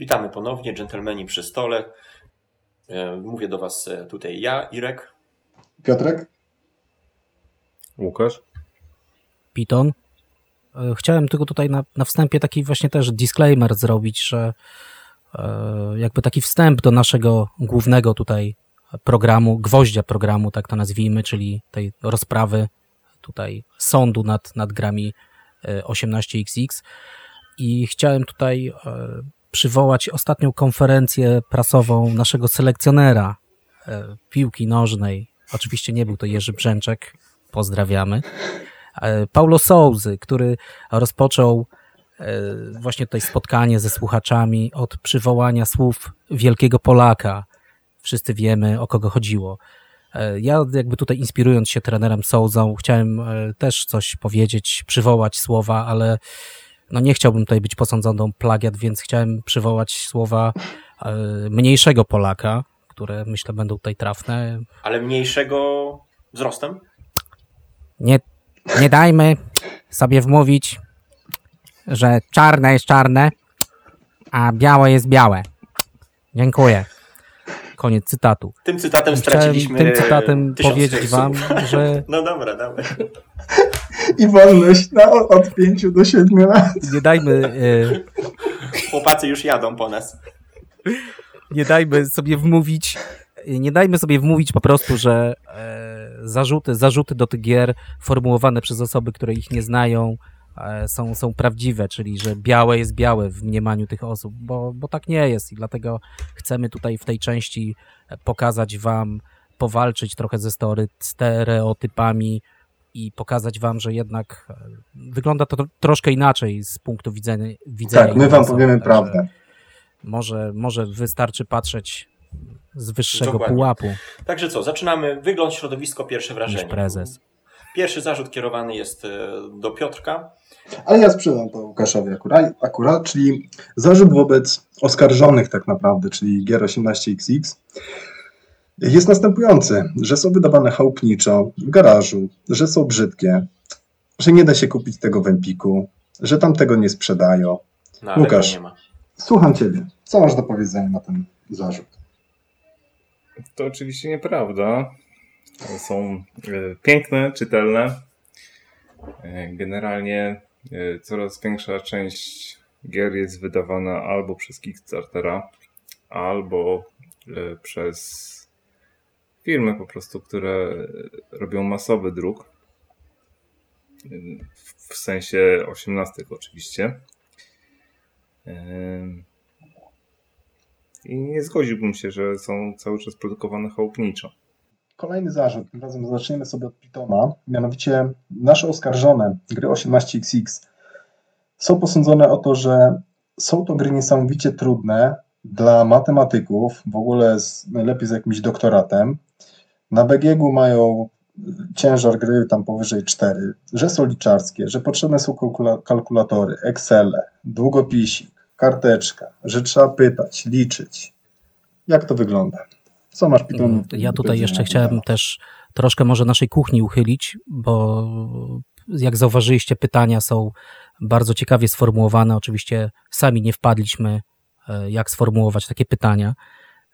Witamy ponownie, dżentelmeni przy stole. E, mówię do Was e, tutaj ja, Irek. Piotrek. Łukasz. Piton. E, chciałem tylko tutaj na, na wstępie taki właśnie też disclaimer zrobić, że jakby taki wstęp do naszego głównego tutaj programu, gwoździa programu, tak to nazwijmy, czyli tej rozprawy tutaj sądu nad, nad grami 18XX. I chciałem tutaj przywołać ostatnią konferencję prasową naszego selekcjonera e, piłki nożnej. Oczywiście nie był to Jerzy Brzęczek, pozdrawiamy. E, Paulo Souzy, który rozpoczął e, właśnie tutaj spotkanie ze słuchaczami od przywołania słów wielkiego Polaka. Wszyscy wiemy, o kogo chodziło. Ja jakby tutaj inspirując się trenerem Souzą, chciałem też coś powiedzieć, przywołać słowa, ale no nie chciałbym tutaj być posądzoną plagiat, więc chciałem przywołać słowa e, mniejszego Polaka, które myślę będą tutaj trafne. Ale mniejszego wzrostem? Nie, nie dajmy sobie wmówić, że czarne jest czarne, a białe jest białe. Dziękuję. Koniec cytatu. Tym cytatem straciliśmy. Tym cytatem powiedzieć wam, że. No dobra, dawaj. I wolność na, od 5 do 7 lat. Nie dajmy. E... Chłopacy już jadą po nas. Nie dajmy sobie wmówić. Nie dajmy sobie wmówić po prostu, że e, zarzuty, zarzuty do tych gier formułowane przez osoby, które ich nie znają, e, są, są prawdziwe, czyli że białe jest białe w mniemaniu tych osób, bo, bo tak nie jest i dlatego chcemy tutaj w tej części pokazać wam, powalczyć trochę ze stereotypami, i pokazać wam, że jednak e, wygląda to troszkę inaczej z punktu widzenia. widzenia tak, my wam powiemy prawdę. Może, może wystarczy patrzeć z wyższego Dokładnie. pułapu. Także co, zaczynamy. Wygląd, środowisko, pierwsze wrażenie. Niż prezes. Pierwszy zarzut kierowany jest e, do Piotrka. Ale ja sprzedam to Łukaszowi akurat, akurat, czyli zarzut wobec oskarżonych tak naprawdę, czyli Gier 18XX jest następujący, że są wydawane chałupniczo w garażu, że są brzydkie, że nie da się kupić tego w Empiku, że tam tego nie sprzedają. No, Łukasz, nie słucham Ciebie. Co masz do powiedzenia na ten zarzut? To oczywiście nieprawda. Są e, piękne, czytelne. E, generalnie e, coraz większa część gier jest wydawana albo przez Kickstartera, albo przez firmy po prostu, które robią masowy druk. W sensie 18 oczywiście. I nie zgodziłbym się, że są cały czas produkowane chałupniczo. Kolejny zarzut, tym razem zaczniemy sobie od Pitona, mianowicie nasze oskarżone gry 18XX są posądzone o to, że są to gry niesamowicie trudne dla matematyków, w ogóle z, najlepiej z jakimś doktoratem, na bg mają ciężar gry tam powyżej 4, że są liczarskie, że potrzebne są kalkulatory, Excel, długopisik, karteczka, że trzeba pytać, liczyć. Jak to wygląda? Co masz, Python? Mm, ja tutaj jeszcze chciałem też troszkę może naszej kuchni uchylić, bo jak zauważyliście, pytania są bardzo ciekawie sformułowane. Oczywiście sami nie wpadliśmy, e, jak sformułować takie pytania.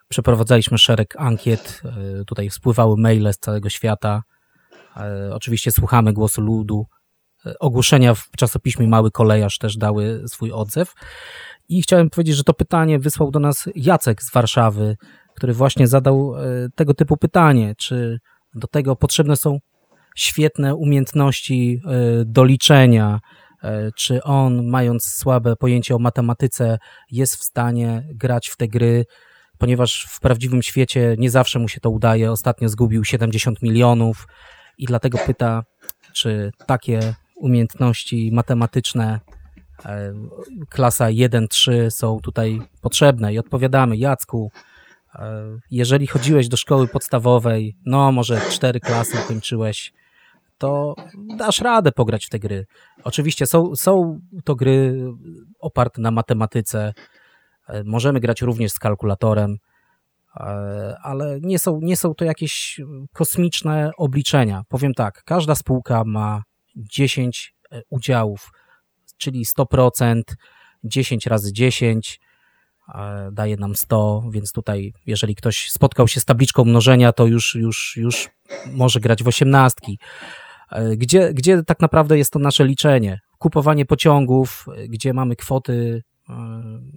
Przeprowadzaliśmy szereg ankiet, e, tutaj spływały maile z całego świata. E, oczywiście słuchamy głosu ludu. E, ogłoszenia w czasopiśmie Mały Kolejarz też dały swój odzew. I chciałem powiedzieć, że to pytanie wysłał do nas Jacek z Warszawy, który właśnie zadał tego typu pytanie, czy do tego potrzebne są świetne umiejętności do liczenia, czy on, mając słabe pojęcie o matematyce, jest w stanie grać w te gry ponieważ w prawdziwym świecie nie zawsze mu się to udaje. Ostatnio zgubił 70 milionów i dlatego pyta, czy takie umiejętności matematyczne e, klasa 1-3 są tutaj potrzebne i odpowiadamy, Jacku, e, jeżeli chodziłeś do szkoły podstawowej, no może cztery klasy ukończyłeś, to dasz radę pograć w te gry. Oczywiście są, są to gry oparte na matematyce, możemy grać również z kalkulatorem, e, ale nie są, nie są to jakieś kosmiczne obliczenia. Powiem tak, każda spółka ma 10 e, udziałów, czyli 100%, 10 razy 10, e, daje nam 100, więc tutaj jeżeli ktoś spotkał się z tabliczką mnożenia, to już, już, już może grać w osiemnastki. E, Gdzie, gdzie tak naprawdę jest to nasze liczenie? Kupowanie pociągów, e, gdzie mamy kwoty e,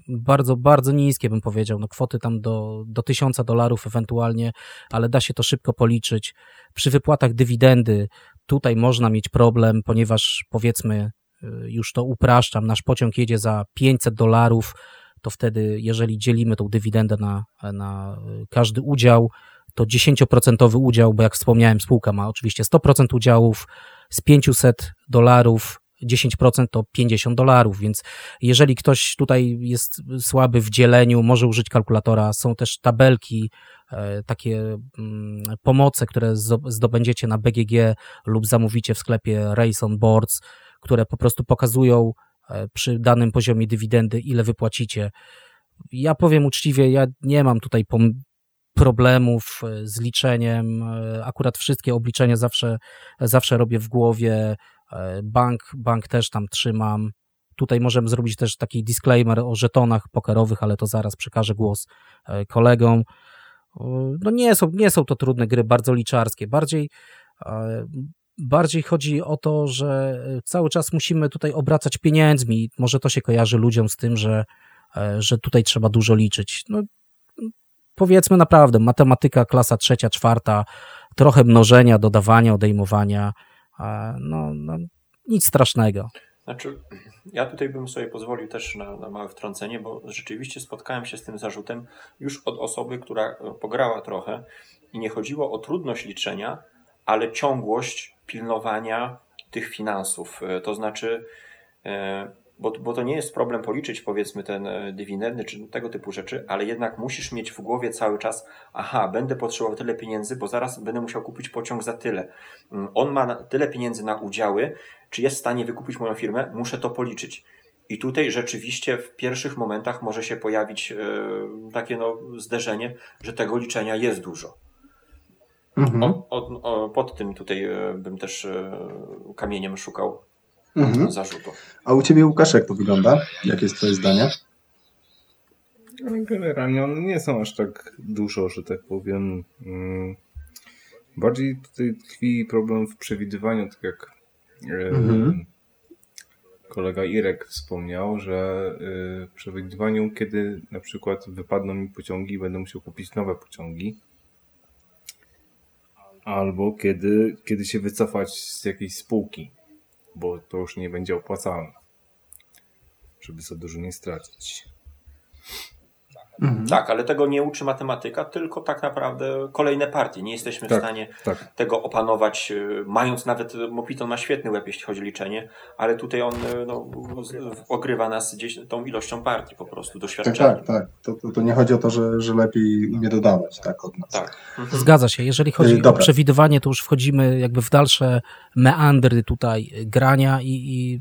bardzo, bardzo niskie, bym powiedział. No, kwoty tam do, do 1000 dolarów ewentualnie, ale da się to szybko policzyć. Przy wypłatach dywidendy tutaj można mieć problem, ponieważ powiedzmy, y, już to upraszczam, nasz pociąg jedzie za 500 dolarów, to wtedy, jeżeli dzielimy tą dywidendę na, na y, każdy udział, to 10% udział, bo jak wspomniałem, spółka ma oczywiście 100% udziałów, z 500 dolarów 10% to 50 dolarów, więc jeżeli ktoś tutaj jest słaby w dzieleniu, może użyć kalkulatora. Są też tabelki, e, takie mm, pomoce, które zdobędziecie na BGG lub zamówicie w sklepie Race on Boards, które po prostu pokazują e, przy danym poziomie dywidendy, ile wypłacicie. Ja powiem uczciwie, ja nie mam tutaj problemów e, z liczeniem. Akurat wszystkie obliczenia zawsze, zawsze robię w głowie. E, Bank, bank też tam trzymam. Tutaj możemy zrobić też taki disclaimer o żetonach pokerowych, ale to zaraz przekażę głos e, kolegom. E, No nie są, nie są to trudne gry, bardzo liczarskie. Bardziej, bardziej chodzi o to, że cały czas musimy tutaj obracać pieniędzmi. Może to się kojarzy ludziom z tym, że, że tutaj trzeba dużo liczyć. No, powiedzmy naprawdę, matematyka klasa trzecia, czwarta, trochę mnożenia, dodawania, odejmowania. No, no nic strasznego. Znaczy, ja tutaj bym sobie pozwolił też na, na małe wtrącenie, bo rzeczywiście spotkałem się z tym zarzutem już od osoby, która e, pograła trochę i nie chodziło o trudność liczenia, ale ciągłość pilnowania tych finansów. E, To znaczy, e, bo, bo to nie jest problem policzyć powiedzmy ten e, dywidendy czy tego typu rzeczy, ale jednak musisz mieć w głowie cały czas, aha, będę potrzebował tyle pieniędzy, bo zaraz będę musiał kupić pociąg za tyle. Mm, On ma tyle pieniędzy na udziały, czy jest w stanie wykupić moją firmę, muszę to policzyć. I tutaj rzeczywiście w pierwszych momentach może się pojawić e, takie no, zderzenie, że tego liczenia jest dużo. Mhm. O, o, o, pod tym tutaj e, bym też kamieniem szukał Mhm. zarzutu. A u Ciebie, Łukasz, jak to wygląda? Jakie jest Twoje zdanie? Ale generalnie one nie są aż tak dużo, że tak powiem. Mm, Bardziej tutaj tkwi problem w przewidywaniu, tak jak Mhm. kolega Irek wspomniał, że e, w przewidywaniu, kiedy na przykład wypadną mi pociągi, będę musiał kupić nowe pociągi. Albo kiedy, kiedy się wycofać z jakiejś spółki, bo to już nie będzie opłacalne, żeby za dużo nie stracić. Mhm. Tak, ale tego nie uczy matematyka, tylko tak naprawdę kolejne partie. Nie jesteśmy w Tak. stanie Tak, tego opanować, e, mając nawet, e, Mopiton ma świetny łeb, jeśli chodzi o liczenie, ale tutaj on e, no, ogrywa nas gdzieś tą ilością partii po prostu, Tak, doświadczeniem. tak, tak. To, to, to nie chodzi o to, że, że lepiej umie dodawać, tak, od nas. Tak. Mhm. Zgadza się. Jeżeli chodzi Yy, o dobra. przewidywanie, to już wchodzimy jakby w dalsze meandry tutaj grania i, i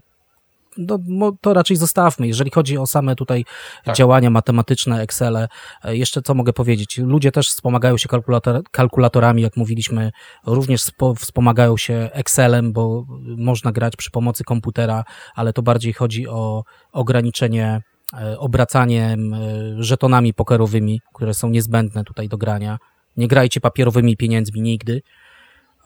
no, to raczej zostawmy. Jeżeli chodzi o same tutaj Tak. działania matematyczne, Excele, jeszcze co mogę powiedzieć? Ludzie też wspomagają się kalkulator, kalkulatorami, jak mówiliśmy, również spo, wspomagają się Excelem, bo można grać przy pomocy komputera, ale to bardziej chodzi o ograniczenie e, obracaniem e, żetonami pokerowymi, które są niezbędne tutaj do grania. Nie grajcie papierowymi pieniędzmi nigdy.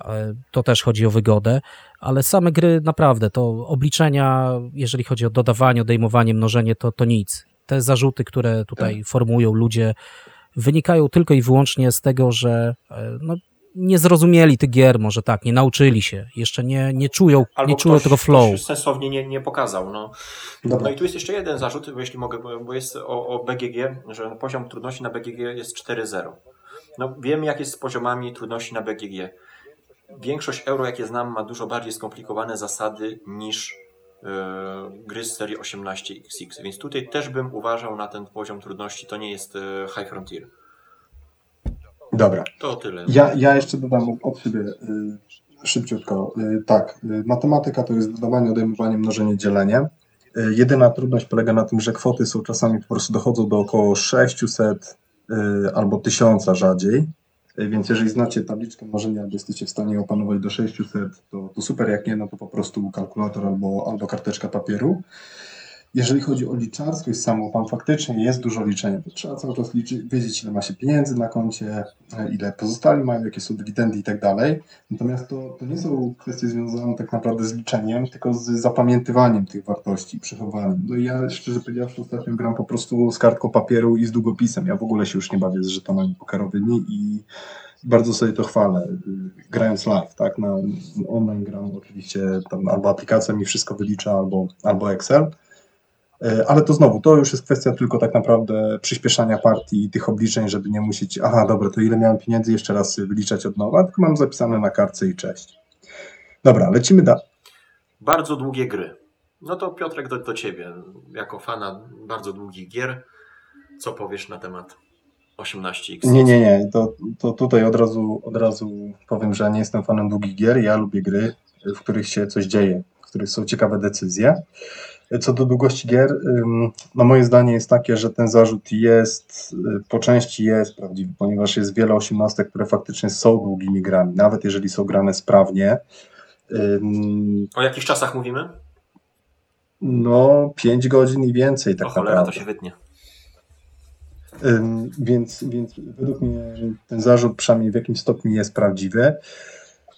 E, To też chodzi o wygodę, ale same gry naprawdę, to obliczenia, jeżeli chodzi o dodawanie, odejmowanie, mnożenie, to, to nic. Te zarzuty, które tutaj formułują ludzie, wynikają tylko i wyłącznie z tego, że e, no, nie zrozumieli tych gier, może tak, nie nauczyli się, jeszcze nie, nie czują, Albo nie czują ktoś, tego flow. Ktoś sensownie nie, nie pokazał. No. Dobra. no i tu jest jeszcze jeden zarzut, bo jeśli mogę, bo bo jest o, o BGG, że poziom trudności na BGG jest 4.0. No wiem jak jest z poziomami trudności na BGG. Większość euro, jakie znam, ma dużo bardziej skomplikowane zasady niż yy, gry z serii 18XX, więc tutaj też bym uważał na ten poziom trudności, to nie jest yy, High Frontier. Dobra. To tyle. Ja, ja jeszcze dodam od siebie y, szybciutko. Tak, matematyka to jest dodawanie, odejmowanie, mnożenie, dzielenie. Jedyna trudność polega na tym, że kwoty są czasami po prostu dochodzą do około 600 y, albo 1000 rzadziej. Y, Więc jeżeli znacie tabliczkę mnożenia, jesteście w stanie opanować do 600, to, to super, jak nie, no to po prostu kalkulator albo, albo karteczka papieru. Jeżeli chodzi o liczarskość samą, tam faktycznie jest dużo liczenia, bo trzeba cały czas liczyć, wiedzieć, ile ma się pieniędzy na koncie, e, ile pozostali mają, jakie są dywidendy i tak dalej. Natomiast to, to nie są kwestie związane tak naprawdę z liczeniem, tylko z zapamiętywaniem tych wartości, przechowaniem. No i ja szczerze powiedziawszy ostatnio gram po prostu z kartką papieru i z długopisem. Ja w ogóle się już nie bawię z żetonami pokerowymi i bardzo sobie to chwalę, grając live, tak, na online gram oczywiście tam albo aplikacja mi wszystko wylicza, albo, albo Excel, ale to znowu, to już jest kwestia tylko tak naprawdę przyspieszania partii i tych obliczeń, żeby nie musieć, aha, dobra, to ile miałem pieniędzy, jeszcze raz wyliczać od nowa, tylko mam zapisane na kartce i cześć. Dobra, lecimy dalej. Bardzo długie gry. No to Piotrek do, do Ciebie, jako fana bardzo długich gier, co powiesz na temat 18X. Nie, nie, nie. To, to tutaj od razu, od razu powiem, że nie jestem fanem długich gier. Ja lubię gry, w których się coś dzieje, w których są ciekawe decyzje. Co do długości gier, no moje zdanie jest takie, że ten zarzut jest, po części jest prawdziwy, ponieważ jest wiele osiemnastek, które faktycznie są długimi grami, nawet jeżeli są grane sprawnie. O jakich czasach mówimy? No, 5 godzin i więcej tak o cholera, naprawdę. to się wytnie. Więc, więc według mnie ten zarzut przynajmniej w jakimś stopniu jest prawdziwy.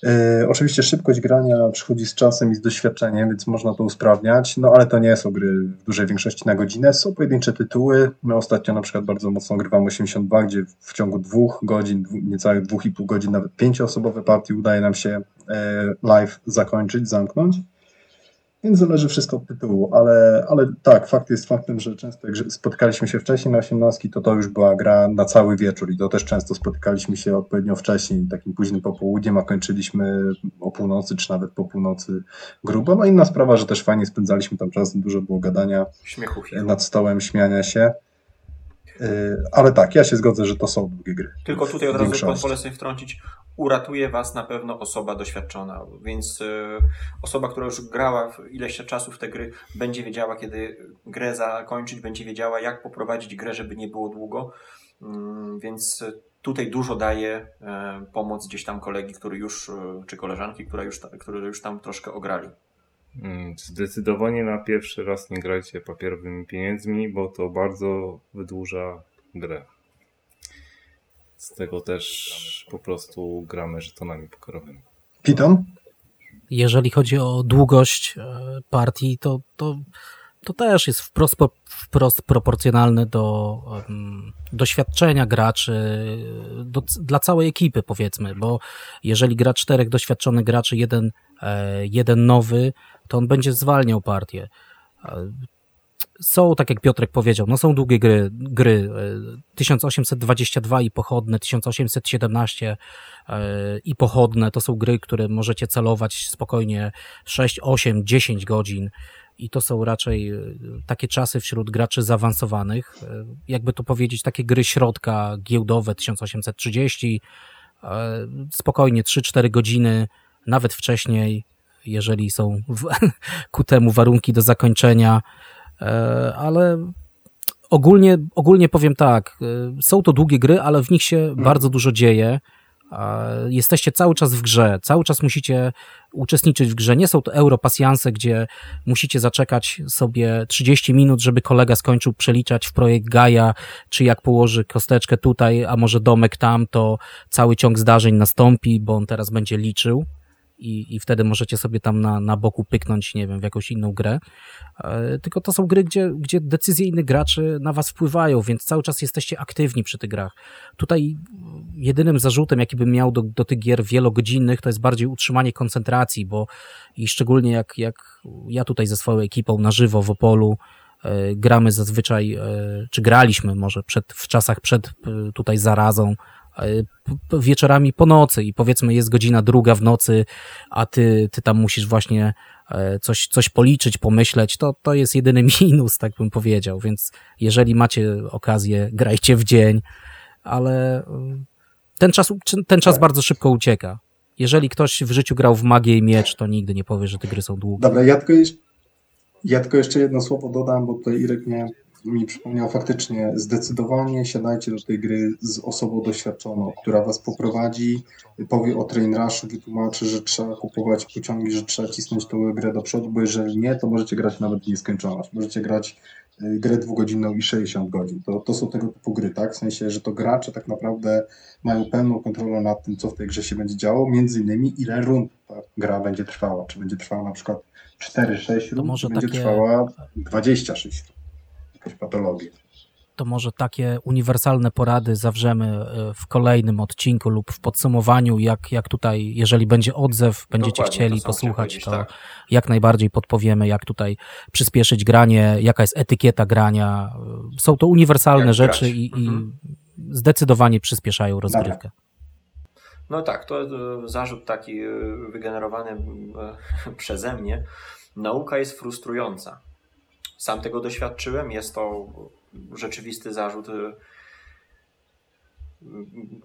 E, oczywiście szybkość grania przychodzi z czasem i z doświadczeniem, więc można to usprawniać, no ale to nie są gry w dużej większości na godzinę. Są pojedyncze tytuły. My ostatnio na przykład bardzo mocno grywamy 82, gdzie w ciągu dwóch godzin, niecałych dwóch i pół godzin, nawet pięcioosobowe partie udaje nam się e, live zakończyć, zamknąć. Więc zależy wszystko od tytułu, ale, ale tak, fakt jest faktem, że często jak spotykaliśmy się wcześniej na 18, to to już była gra na cały wieczór i to też często spotykaliśmy się odpowiednio wcześniej, takim późnym popołudniem, a kończyliśmy o północy, czy nawet po północy grubo. No inna sprawa, że też fajnie spędzaliśmy tam czas, dużo było gadania Śmiechu, nad stołem, śmiania się. Y, ale tak, ja się zgodzę, że to są długie gry. Tylko tutaj od razu pozwolę sobie wtrącić uratuje Was na pewno osoba doświadczona, więc e, osoba, która już grała ileś czasu w te gry, będzie wiedziała, kiedy grę zakończyć, będzie wiedziała, jak poprowadzić grę, żeby nie było długo, mm, więc tutaj dużo daje e, pomoc gdzieś tam kolegi, który już, e, czy koleżanki, które już, które już tam troszkę ograli. Mm, zdecydowanie na pierwszy raz nie grajcie papierowymi pieniędzmi, bo to bardzo wydłuża grę. Z tego też po prostu gramy żetonami pokerowymi. Piton? Jeżeli chodzi o długość e, partii, to, to, to też jest wprost, wprost proporcjonalne do um, doświadczenia graczy, do, dla całej ekipy powiedzmy, bo jeżeli gra czterech doświadczonych graczy, jeden, e, jeden nowy, to on będzie zwalniał partię. Są, tak jak Piotrek powiedział, no są długie gry, gry 1822 e, i pochodne, 1817 e, i pochodne, to są gry, które możecie celować spokojnie 6, 8, 10 godzin. I to są raczej e, takie czasy wśród graczy zaawansowanych, jakby to powiedzieć, takie gry środka giełdowe 1830, spokojnie 3-4 godziny, nawet wcześniej, jeżeli są w, ku temu warunki do zakończenia, E, ale ogólnie, ogólnie powiem tak, e, są to długie gry, ale w nich się mhm. bardzo dużo dzieje. Jesteście cały czas w grze, cały czas musicie uczestniczyć w grze. Nie są to europasjanse, gdzie musicie zaczekać sobie 30 minut, żeby kolega skończył przeliczać w projekt Gaia, czy jak położy kosteczkę tutaj, a może domek tam, to cały ciąg zdarzeń nastąpi, bo on teraz będzie liczył i, i wtedy możecie sobie tam na, na boku pyknąć, nie wiem, w jakąś inną grę. E, tylko to są gry, gdzie, gdzie decyzje innych graczy na was wpływają, więc cały czas jesteście aktywni przy tych grach. Tutaj jedynym zarzutem, jaki bym miał do, do tych gier wielogodzinnych, to jest bardziej utrzymanie koncentracji, bo i szczególnie jak, jak ja tutaj ze swoją ekipą na żywo w Opolu e, gramy zazwyczaj, e, czy graliśmy może przed, w czasach przed tutaj zarazą, wieczorami po nocy i powiedzmy jest godzina druga w nocy, a ty, ty tam musisz właśnie e, coś, coś policzyć, pomyśleć, to, to jest jedyny minus, tak bym powiedział, więc jeżeli macie okazję, grajcie w dzień, ale e, ten czas, ten czas bardzo szybko ucieka. Jeżeli ktoś w życiu grał w magię i miecz, to nigdy nie powie, że te gry są długie. Dobra, ja tylko, jeszcze, ja tylko jeszcze jedno słowo dodam, bo tutaj Irek mnie mi przypomniał faktycznie, zdecydowanie siadajcie do tej gry z osobą doświadczoną, która was poprowadzi, powie o train rushu, wytłumaczy, że trzeba kupować pociągi, że trzeba cisnąć tą grę do przodu, bo jeżeli nie, to możecie grać nawet w nieskończoność. Możecie grać y, grę dwugodzinną i 60 godzin. To, to są tego typu gry, tak? W sensie, że to gracze tak naprawdę mają pełną kontrolę nad tym, co w tej grze się będzie działo, między innymi ile rund ta gra będzie trwała. Czy będzie trwała na przykład 4-6 rund, czy będzie takie... trwała 26 Jakaś patologia. To może takie uniwersalne porady zawrzemy e, w kolejnym odcinku lub w podsumowaniu, jak, jak tutaj, jeżeli będzie odzew, będziecie Dokładnie, chcieli to posłuchać, to tak. jak najbardziej podpowiemy, jak tutaj przyspieszyć granie, jaka jest etykieta grania. Są to uniwersalne jak rzeczy i, mhm. i, zdecydowanie przyspieszają rozgrywkę. No tak, to zarzut taki e, wygenerowany e, przeze mnie. Nauka jest frustrująca. Sam tego doświadczyłem. Jest to rzeczywisty zarzut y,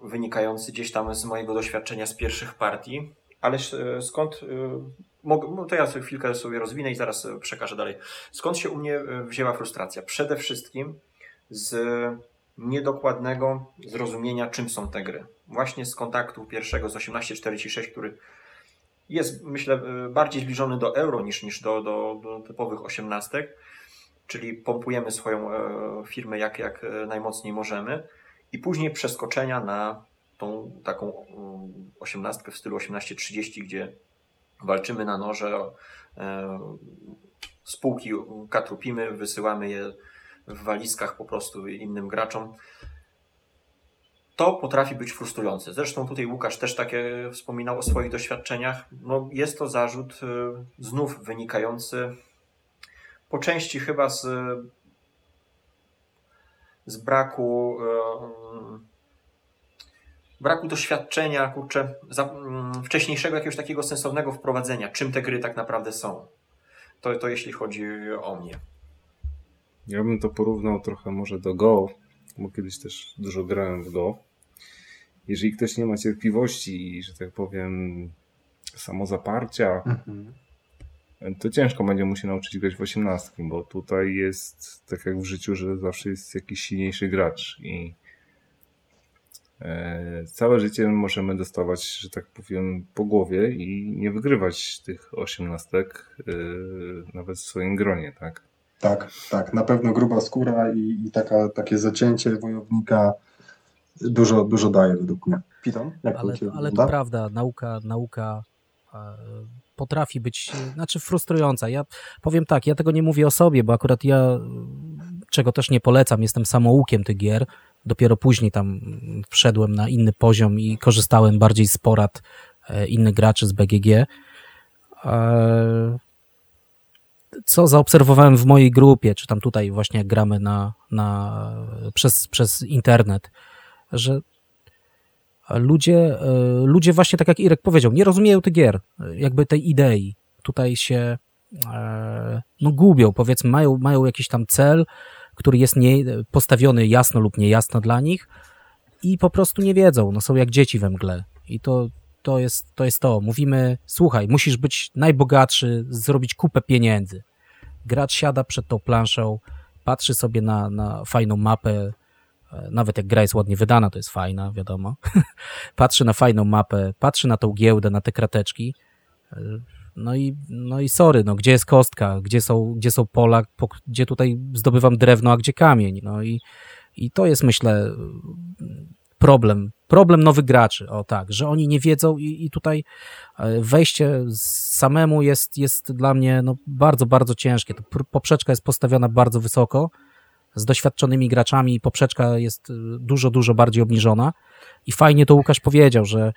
wynikający gdzieś tam z mojego doświadczenia z pierwszych partii. Ale skąd y, no to ja sobie chwilkę sobie rozwinę i zaraz przekażę dalej. Skąd się u mnie y, wzięła frustracja? Przede wszystkim z niedokładnego zrozumienia, czym są te gry. Właśnie z kontaktu pierwszego z 1846, który jest, myślę, bardziej zbliżony do euro niż, niż do, do, do typowych osiemnastek czyli pompujemy swoją e, firmę jak, jak e, najmocniej możemy i później przeskoczenia na tą taką mm, osiemnastkę w stylu 1830, gdzie walczymy na noże, e, spółki katrupimy, wysyłamy je w walizkach po prostu innym graczom. To potrafi być frustrujące. Zresztą tutaj Łukasz też takie wspominał o swoich doświadczeniach. No, jest to zarzut znów wynikający po części chyba z, z braku um, braku doświadczenia, kurczę, za, um, wcześniejszego jakiegoś takiego sensownego wprowadzenia, czym te gry tak naprawdę są. To, to jeśli chodzi o mnie. Ja bym to porównał trochę może do Go, bo kiedyś też dużo grałem w Go. Jeżeli ktoś nie ma cierpliwości i, że tak powiem, samozaparcia, mhm to ciężko będzie mu się nauczyć grać w 18, bo tutaj jest tak jak w życiu, że zawsze jest jakiś silniejszy gracz i e, całe życie możemy dostawać, że tak powiem, po głowie i nie wygrywać tych 18 e, nawet w swoim gronie, tak? Tak, tak. Na pewno gruba skóra i, i taka, takie zacięcie wojownika dużo, dużo daje według mnie. Piton, jak ale, to, ale to prawda, nauka, nauka potrafi być, znaczy frustrująca. Ja powiem tak, ja tego nie mówię o sobie, bo akurat ja, czego też nie polecam, jestem samoukiem tych gier. Dopiero później tam wszedłem na inny poziom i korzystałem bardziej z porad e, innych graczy z BGG. E, co zaobserwowałem w mojej grupie, czy tam tutaj właśnie jak gramy na, na, przez, przez internet, że ludzie, e, ludzie właśnie tak jak Irek powiedział, nie rozumieją tych gier, jakby tej idei. Tutaj się e, no gubią, powiedzmy, mają, mają jakiś tam cel, który jest nie, postawiony jasno lub niejasno dla nich i po prostu nie wiedzą, no są jak dzieci we mgle. I to, to, jest, to jest to. Mówimy, słuchaj, musisz być najbogatszy, zrobić kupę pieniędzy. Gracz siada przed tą planszą, patrzy sobie na, na fajną mapę, nawet jak gra jest ładnie wydana, to jest fajna, wiadomo. patrzy na fajną mapę, patrzy na tą giełdę, na te krateczki. E, no i, no i sorry, no gdzie jest kostka, gdzie są, gdzie są pola, po, gdzie tutaj zdobywam drewno, a gdzie kamień. No i, i to jest myślę problem, problem nowych graczy, o tak, że oni nie wiedzą i, i tutaj e, wejście samemu jest, jest dla mnie no, bardzo, bardzo ciężkie. To poprzeczka jest postawiona bardzo wysoko, z doświadczonymi graczami poprzeczka jest y, dużo, dużo bardziej obniżona. I fajnie to Łukasz powiedział, że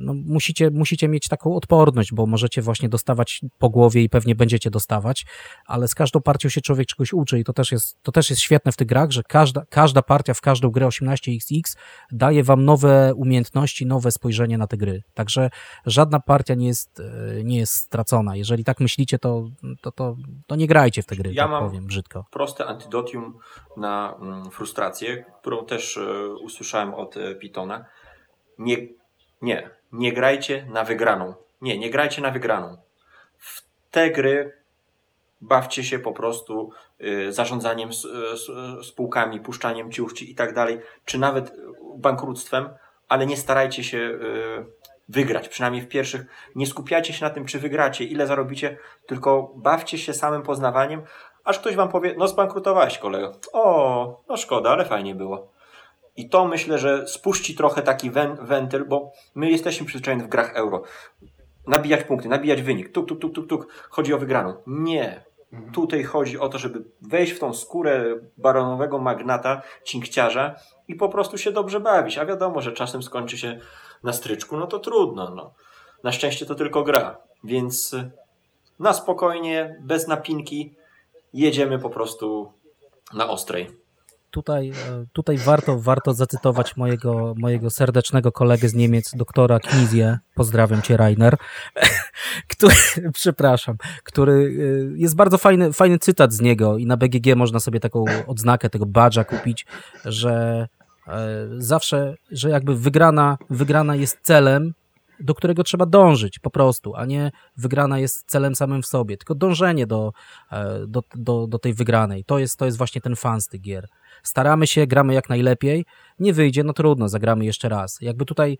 no, musicie, musicie mieć taką odporność, bo możecie właśnie dostawać po głowie i pewnie będziecie dostawać, ale z każdą partią się człowiek czegoś uczy i to też jest, to też jest świetne w tych grach, że każda, każda partia w każdą grę 18xx daje wam nowe umiejętności, nowe spojrzenie na te gry. Także żadna partia nie jest, e, nie jest stracona. Jeżeli tak myślicie, to, to, to, to nie grajcie w te gry, ja tak mam powiem brzydko. proste antidotium na mm, frustrację, którą też e, usłyszałem od Pitona. Nie nie, nie grajcie na wygraną. Nie, nie grajcie na wygraną. W te gry bawcie się po prostu y, zarządzaniem spółkami, puszczaniem ciuchci i tak dalej, czy nawet bankructwem, ale nie starajcie się y, wygrać, przynajmniej w pierwszych. Nie skupiajcie się na tym, czy wygracie, ile zarobicie, tylko bawcie się samym poznawaniem, aż ktoś wam powie, no zbankrutowałeś kolego. O, no szkoda, ale fajnie było. I to myślę, że spuści trochę taki wentyl, bo my jesteśmy przyzwyczajeni w grach euro. Nabijać punkty, nabijać wynik, tuk, tuk, tuk, tuk, tuk. Chodzi o wygraną. Nie. Mhm. Tutaj chodzi o to, żeby wejść w tą skórę baronowego magnata, cinkciarza i po prostu się dobrze bawić. A wiadomo, że czasem skończy się na stryczku, no to trudno. No. Na szczęście to tylko gra. Więc na spokojnie, bez napinki, jedziemy po prostu na ostrej tutaj, e, tutaj warto, warto zacytować mojego, mojego serdecznego kolegę z Niemiec, doktora Knizie, pozdrawiam cię Rainer, który, przepraszam, który e, jest bardzo fajny, fajny cytat z niego i na BGG można sobie taką odznakę tego badża kupić, że e, zawsze, że jakby wygrana, wygrana jest celem, do którego trzeba dążyć po prostu, a nie wygrana jest celem samym w sobie, tylko dążenie do, do, do, do tej wygranej. To jest, to jest właśnie ten fan z tych gier staramy się, gramy jak najlepiej, nie wyjdzie, no trudno, zagramy jeszcze raz. Jakby tutaj,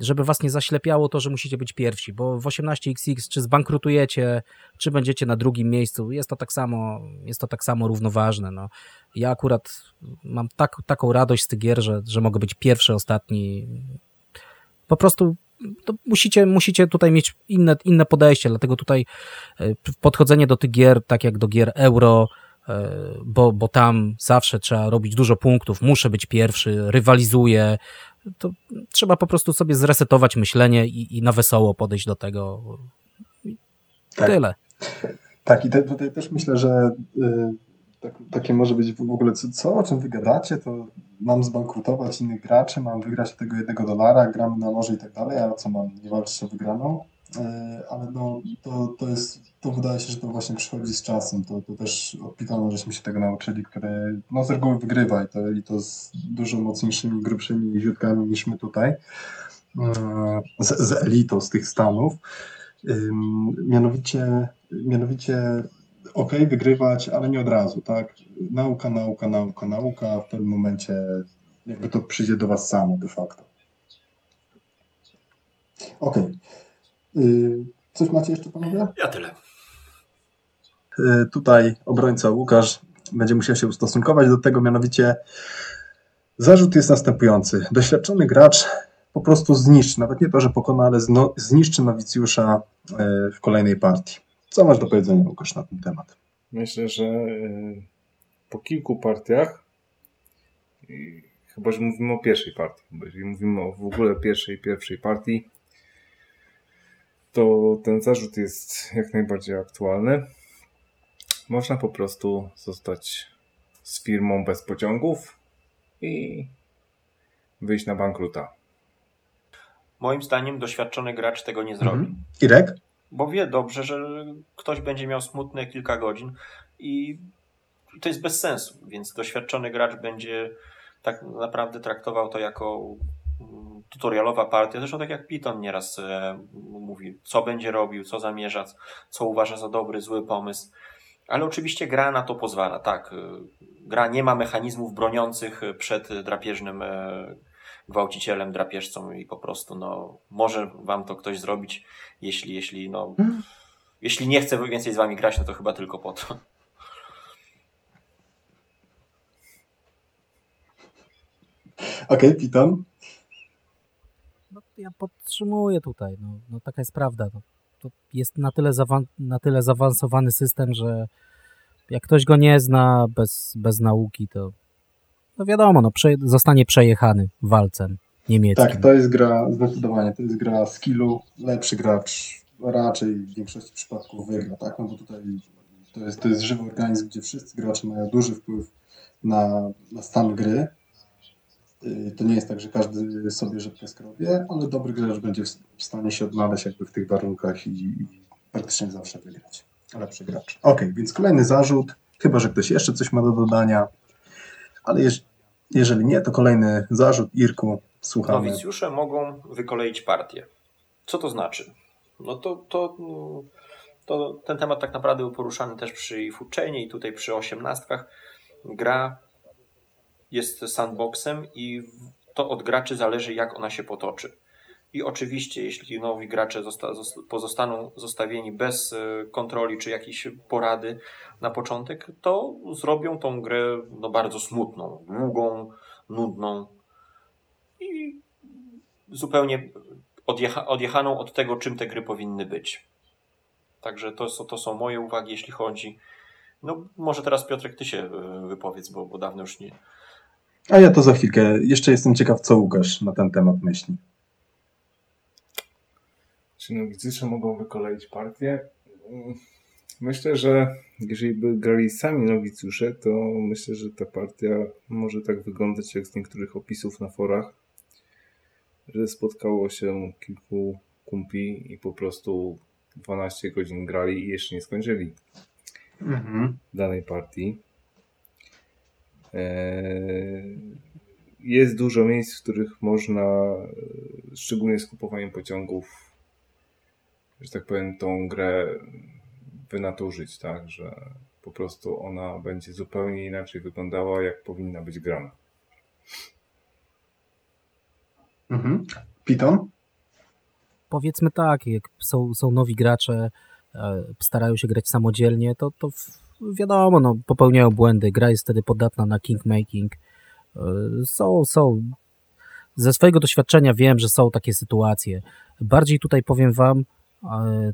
żeby was nie zaślepiało to, że musicie być pierwsi, bo w 18XX czy zbankrutujecie, czy będziecie na drugim miejscu, jest to tak samo, jest to tak samo równoważne. No. Ja akurat mam tak, taką radość z tych gier, że, że mogę być pierwszy, ostatni. Po prostu musicie, musicie tutaj mieć inne, inne podejście, dlatego tutaj e, podchodzenie do tych gier, tak jak do gier euro, bo, bo tam zawsze trzeba robić dużo punktów, muszę być pierwszy, rywalizuję. To trzeba po prostu sobie zresetować myślenie i, i na wesoło podejść do tego. tak. Tyle. Tak, i te, tutaj też myślę, że y, tak, takie może być w ogóle, co, co, o czym wy gadacie, to mam zbankrutować innych graczy, mam wygrać tego jednego dolara, gramy na morze i tak dalej, a co mam, nie walczyć o wygraną? E, ale no, to, to jest, to wydaje się, że to właśnie przychodzi z czasem. To, to też od żeśmy się tego nauczyli, które no z reguły wygrywa i to, i to z dużo mocniejszymi, grubszymi źródłami niż my tutaj, e, z, z elitą z tych Stanów. Mianowicie, mianowicie ok, wygrywać, ale nie od razu, tak? Nauka, nauka, nauka, nauka, w pewnym momencie jakby to przyjdzie do Was samo de facto. Okej. Okay. Y, coś macie jeszcze, panowie? Ja tyle. Y, tutaj obrońca Łukasz będzie musiał się ustosunkować do tego, mianowicie zarzut jest następujący. Doświadczony gracz po prostu zniszczy, nawet nie to, że pokona, ale zniszczy nowicjusza y, w kolejnej partii. Co masz do powiedzenia, Łukasz, na ten temat? Myślę, że po kilku partiach, chyba że mówimy o pierwszej partii, bo jeżeli mówimy o w ogóle pierwszej, pierwszej partii, to ten zarzut jest jak najbardziej aktualny. Można po prostu zostać z firmą bez pociągów i wyjść na bankruta. Moim zdaniem doświadczony gracz tego nie zrobi. Mhm. Irek? Bo wie dobrze, że ktoś będzie miał smutne kilka godzin i to jest bez sensu, więc doświadczony gracz będzie tak naprawdę traktował to jako tutorialowa partia, zresztą tak jak Python nieraz e, mówi, co będzie robił, co zamierza, co uważa za dobry, zły pomysł. Ale oczywiście gra na to pozwala, tak. E, gra nie ma mechanizmów broniących przed drapieżnym e, gwałcicielem, drapieżcą i po prostu no, może wam to ktoś zrobić, jeśli, jeśli, no, hmm. jeśli nie chce więcej z wami grać, no to chyba tylko po to. Okej, okay, Piton ja podtrzymuję tutaj. No, no taka jest prawda. No, to jest na tyle, na tyle zaawansowany system, że jak ktoś go nie zna bez, bez nauki, to no wiadomo, no, prze, zostanie przejechany walcem niemieckim. Tak, to jest gra, zdecydowanie, to jest gra skillu. Lepszy gracz raczej w większości przypadków wygra, tak? No bo tutaj to jest, to jest żywy organizm, gdzie wszyscy gracze mają duży wpływ na, na stan gry to nie jest tak, że każdy sobie rzepkę skrobie, ale dobry gracz będzie w stanie się odnaleźć jakby w tych warunkach i, i praktycznie zawsze wygrać. Lepszy gracz. Ok, więc kolejny zarzut, chyba że ktoś jeszcze coś ma do dodania, ale jeż, jeżeli nie, to kolejny zarzut. Irku, słuchamy. Nowicjusze mogą wykoleić partię. Co to znaczy? No to, to to ten temat tak naprawdę był poruszany też przy food i tutaj przy osiemnastkach. Gra jest sandboxem i to od graczy zależy, jak ona się potoczy. I oczywiście, jeśli nowi gracze zosta pozostaną zostawieni bez e, kontroli czy jakiejś porady na początek, to zrobią tą grę no, bardzo smutną, długą, nudną i zupełnie odjecha odjechaną od tego, czym te gry powinny być. Także to, to są moje uwagi, jeśli chodzi. No, może teraz Piotrek, ty się e, wypowiedz, bo, bo dawno już nie. A ja to za chwilkę. Jeszcze jestem ciekaw, co Łukasz na ten temat myśli. Czy nowicysze mogą wykoleić partię? Myślę, że jeżeli by grali sami nowicjusze, to myślę, że ta partia może tak wyglądać jak z niektórych opisów na forach, że spotkało się kilku kumpli i po prostu 12 godzin grali i jeszcze nie skończyli mhm. danej partii. Eee, jest dużo miejsc, w których można, szczególnie z kupowaniem pociągów, że tak powiem, tą grę wynaturzyć, tak, że po prostu ona będzie zupełnie inaczej wyglądała, jak powinna być grana. Mhm. Piton? Powiedzmy tak, jak są, są nowi gracze, e, starają się grać samodzielnie, to, to wiadomo, no, popełniają błędy, gra jest wtedy podatna na kingmaking. E, są, są. Ze swojego doświadczenia wiem, że są takie sytuacje. Bardziej tutaj powiem wam,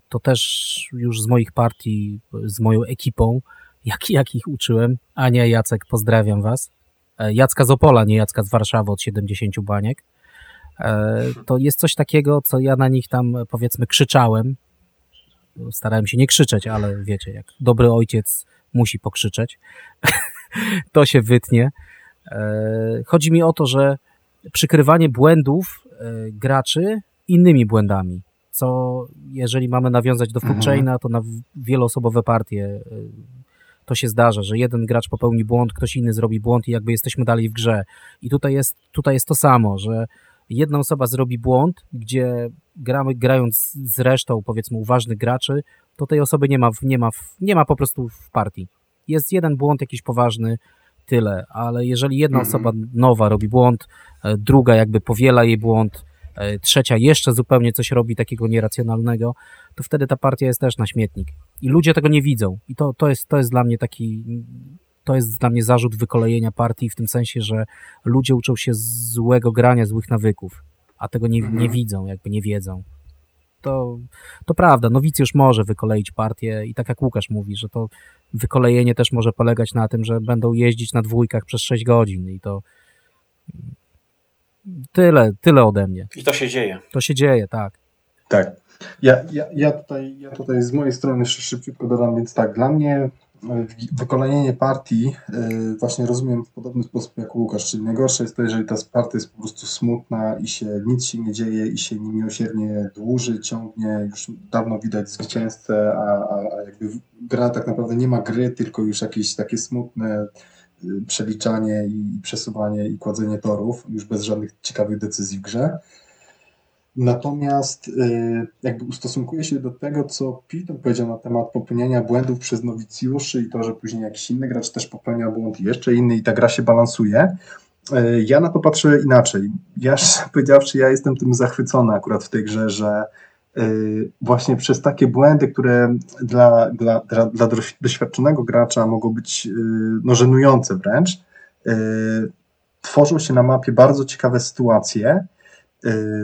to też już z moich partii, z moją ekipą, jak, jak ich uczyłem. Ania, Jacek, pozdrawiam was. E, Jacka z Opola, nie Jacka z Warszawy od 70 baniek. E, to jest coś takiego, co ja na nich tam powiedzmy krzyczałem. Starałem się nie krzyczeć, ale wiecie, jak dobry ojciec musi pokrzyczeć, to się wytnie. E, chodzi mi o to, że przykrywanie błędów graczy innymi błędami co jeżeli mamy nawiązać do foodchaina, mhm. to na wieloosobowe partie y, to się zdarza, że jeden gracz popełni błąd, ktoś inny zrobi błąd i jakby jesteśmy dalej w grze. I tutaj jest, tutaj jest to samo, że jedna osoba zrobi błąd, gdzie gramy, grając z resztą, powiedzmy, uważnych graczy, to tej osoby nie ma, nie ma, nie ma po prostu w partii. Jest jeden błąd jakiś poważny, tyle, ale jeżeli jedna mhm. osoba nowa robi błąd, e, druga jakby powiela jej błąd, E, trzecia jeszcze zupełnie coś robi takiego nieracjonalnego, to wtedy ta partia jest też na śmietnik. I ludzie tego nie widzą. I to, to, jest, to jest dla mnie taki, to jest dla mnie zarzut wykolejenia partii w tym sensie, że ludzie uczą się złego grania, złych nawyków, a tego nie, nie mhm. widzą, jakby nie wiedzą. To, to prawda, nowicjusz może wykoleić partię i tak jak Łukasz mówi, że to wykolejenie też może polegać na tym, że będą jeździć na dwójkach przez 6 godzin i to Tyle, tyle ode mnie. I to się dzieje. To się dzieje, tak. Tak. Ja, ja, ja, tutaj, ja tutaj z mojej strony jeszcze szybciutko dodam, więc tak, dla mnie e, wykolenienie partii e, właśnie rozumiem w podobny sposób jak Łukasz, czyli najgorsze jest to, jeżeli ta partia jest po prostu smutna i się nic się nie dzieje i się niemiłosiernie dłuży, ciągnie, już dawno widać zwycięzcę, a, a, a jakby gra tak naprawdę nie ma gry, tylko już jakieś takie smutne przeliczanie i przesuwanie i kładzenie torów, już bez żadnych ciekawych decyzji w grze. Natomiast y, jakby ustosunkuję się do tego, co Piton powiedział na temat popełniania błędów przez nowicjuszy i to, że później jakiś inny gracz też popełnia błąd i jeszcze inny i ta gra się balansuje. Y, ja na to patrzę inaczej. Ja powiedziawszy, ja jestem tym zachwycony akurat w tej grze, że Y, właśnie przez takie błędy, które dla, dla, dla doświadczonego gracza mogą być no, żenujące wręcz, tworzą się na mapie bardzo ciekawe sytuacje,